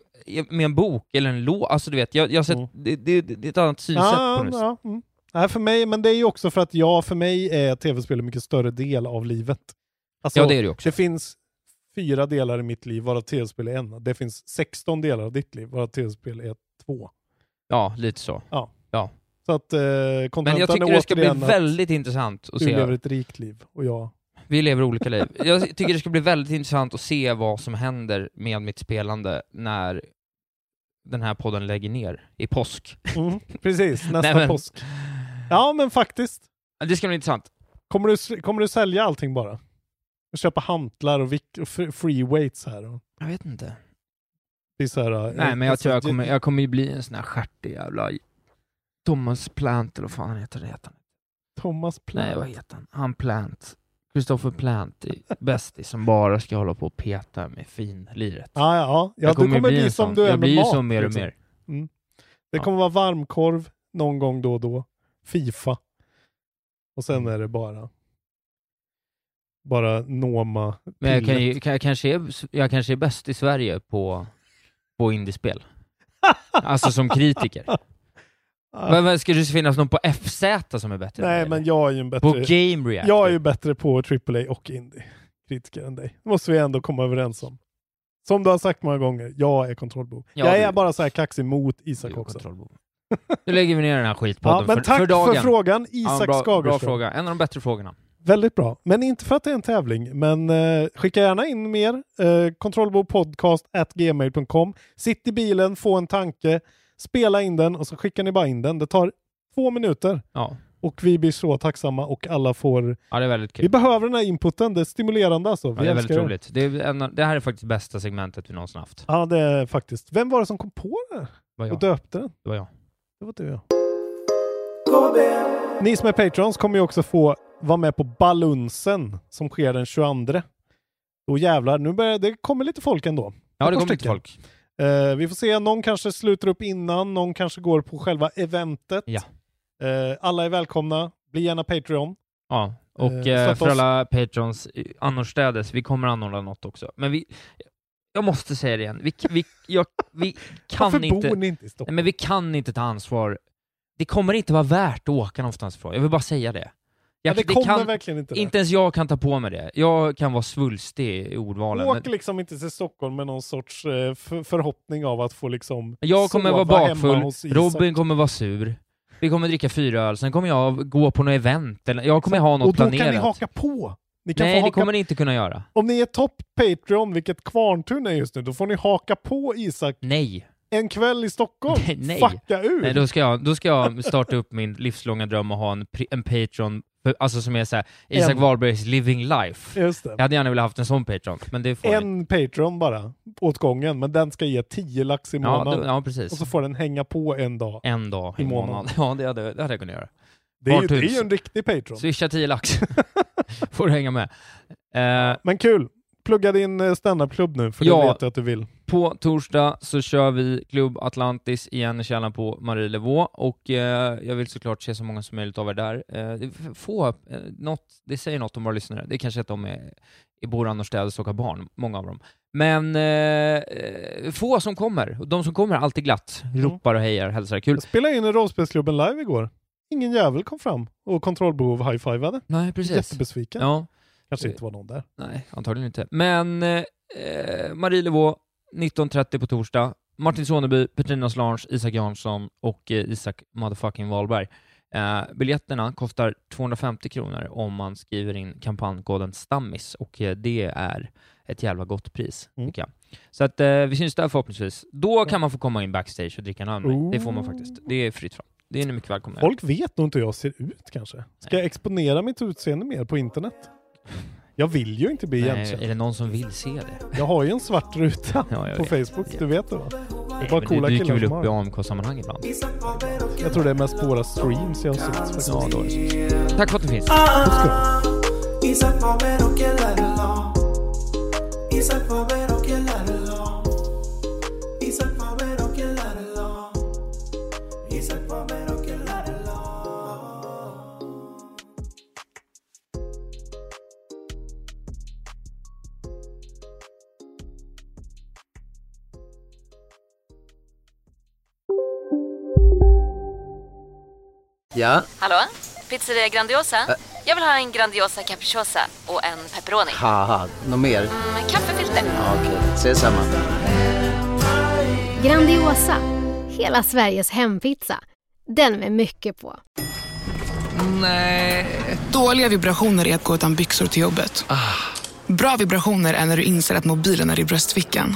med en bok eller en låt, alltså du vet, jag, jag sett, Mm. det, det, det är ett annat synsätt Ja, på det. ja, mm. Nej, för mig, men det är ju också för att jag, för mig är tv-spel en mycket större del av livet. Alltså, Ja, det är det också. Det finns fyra delar i mitt liv, varav tv-spel är en. Det finns 16 delar av ditt liv, varav tv-spel är två. Ja, lite så. Ja. ja. Så att eh, Men jag tycker det ska bli väldigt intressant att du se. lever ett rikt liv och jag... Vi lever olika liv. Jag tycker det ska bli väldigt intressant att se vad som händer med mitt spelande när den här podden lägger ner i påsk. Mm, precis, nästa Nej, men- påsk. Ja, men faktiskt. Det ska bli intressant. Kommer du, kommer du sälja allting bara? Och köpa hantlar och, och fr- free weights här? Och, Jag vet inte. det är så här, eh, Nej, men jag tror jag kommer, jag kommer ju bli en sån här stjärtig jävla Thomas Plant, eller vad fan heter det? Heter han? Thomas Plant. Nej, vad heter han? Han Plant. Christopher Plant, i bästis, som bara ska hålla på och peta med finliret. Ja, ja, ja. ja Jag du kommer bli en som du är Jag med blir mat. så mer och liksom. mer. Mm. Det Ja. kommer vara varmkorv någon gång då och då. Fifa. Och sen Mm. är det bara bara Noma. Men jag, kan ju, kan, jag, kanske är, jag kanske är bäst i Sverige på, på indiespel. (laughs) alltså som kritiker. Men, men ska det finnas någon på FZ som är bättre? Nej, men jag är ju en bättre... På Game Reactor? Jag är ju bättre på AAA och indie kritiker än dig. Det måste vi ändå komma överens om. Som du har sagt många gånger, jag är kontrollbov. Ja, jag du- är bara så här kaxig mot Isak också. Nu lägger vi ner den här skitpodden Ja, men för, tack för för frågan, Isak bra, Bra Skagerström. fråga. En av de bättre frågorna. Väldigt bra. Men inte för att det är en tävling. Men eh, skicka gärna in mer. Eh, kontrollbopodcast.gmail.com Sitt i bilen, få en tanke, spela in den och så skickar ni bara in den. Det tar två minuter. Ja. Och vi blir så tacksamma och alla får... Ja, det är väldigt kul. Vi behöver den här inputen. Det är stimulerande alltså. Vi Ja, det är väldigt roligt. Det, är en, det här är faktiskt bästa segmentet vi någonsin haft. Ja, det är faktiskt. Vem var det som kom på det var jag. Och döpte den? Det var jag. Det var du ja. Ni som är patrons kommer ju också få vara med på Balunsen som sker den 22. Då jävlar, nu börjar det kommer lite folk ändå. Ja, det kommer lite folk. Eh, vi får se, någon kanske slutar upp innan, någon kanske går på själva eventet. Ja. Eh, alla är välkomna, bli gärna Patreon. Ja, och Eh, eh, för oss. alla patrons eh, annorstädes, vi kommer anordna något också. Men vi, jag måste säga det igen, vi, vi, jag, vi (laughs) kan Varför inte... bor ni inte i Nej, Stockholm? men vi kan inte ta ansvar. Det kommer inte vara värt att åka någonstans ifrån. Jag vill bara säga det. Ja, Jag, det kommer kan, verkligen inte det. Inte ens jag kan ta på mig det. Jag kan vara svulstig i ordvalen. Åk Men liksom inte till Stockholm med någon sorts eh, för- förhoppning av att få liksom jag kommer vara bakfull. Robin kommer vara sur. Vi kommer dricka fyra öl, sen kommer jag gå på något event. Eller, jag kommer ha något Och då planerat. kan ni haka på. Ni kan Nej, det kommer ni inte kunna göra. Om ni är topp Patreon, vilket Kvarntun är just nu, då får ni haka på Isak Nej. en kväll i Stockholm. (laughs) Nej. Fucka ur! Nej, då ska, jag, då ska jag starta upp min livslånga dröm och ha en, en Patreon, alltså som är såhär, Isak En. Wahlbergs living life. Just det. Jag hade gärna velat haft en sån Patreon, men det får. En Patreon bara, åt gången, men den ska ge 10 lax i Ja, månaden. då- ja, precis. Och så får den hänga på en dag. En dag i, I månaden. månaden. Ja, det hade, det hade jag kunnat göra. Det är, ju, det är ju en riktig Patreon. Swisha 10 lax. (laughs) får du hänga med. Eh, Men kul! Plugga din eh, standupklubb nu, för Ja. det vet jag att du vill. På torsdag så kör vi Klubb Atlantis igen i källaren på Marielevå och eh, jag vill såklart se så många som möjligt av er där. Eh, få, eh, något, det säger något om våra lyssnare. Det är kanske att de är, är bor annorstädes och har barn, många av dem. Men eh, få som kommer. De som kommer alltid glatt, ropar och hejar, hälsar. Kul. Jag spelade in en rollspelsklubben live igår. ingen jävel kom fram och kontrollbehov high-fivade. Nej, precis. Jättebesviken. Ja. Kanske inte var någon där. Nej, antagligen inte. Men eh, Marie Levaux, 19.30 på torsdag. Martin Soneby, Petrina Slange, Isak Jansson och eh, Isak motherfucking Wahlberg. Eh, biljetterna kostar 250 kronor om man skriver in kampankoden STAMMIS och eh, det är ett jävla gott pris, Mm. tycker jag. Så att eh, vi syns där förhoppningsvis. Då kan man få komma in backstage och dricka en öl med mig. Det får man faktiskt. Det är fritt fram. Det är ni mycket välkomna. Folk vet nog inte hur jag ser ut kanske. Ska jag exponera mitt utseende mer på internet? Jag vill ju inte bli igenkänd. är det någon som vill se det? Jag har ju en svart ruta Ja, på vet. Facebook, du vet det va? Det är bara coola du dyker killar väl som upp i har. AMK-sammanhang ibland? Jag tror det är mest på våra streams jag har sett faktiskt. Ja, då är det så. Tack för att du finns. Isak Faber och jag Ja, Hallå? Pizzeria Grandiosa? Jag vill ha en Grandiosa capriciosa och en pepperoni. haha, något mer? Med kaffefilter. Ja, Okej, ses samma. Grandiosa, hela Sveriges hempizza. Den med mycket på. Nej. Dåliga vibrationer är att gå utan byxor till jobbet. Bra vibrationer är när du inser att mobilen är i bröstfickan.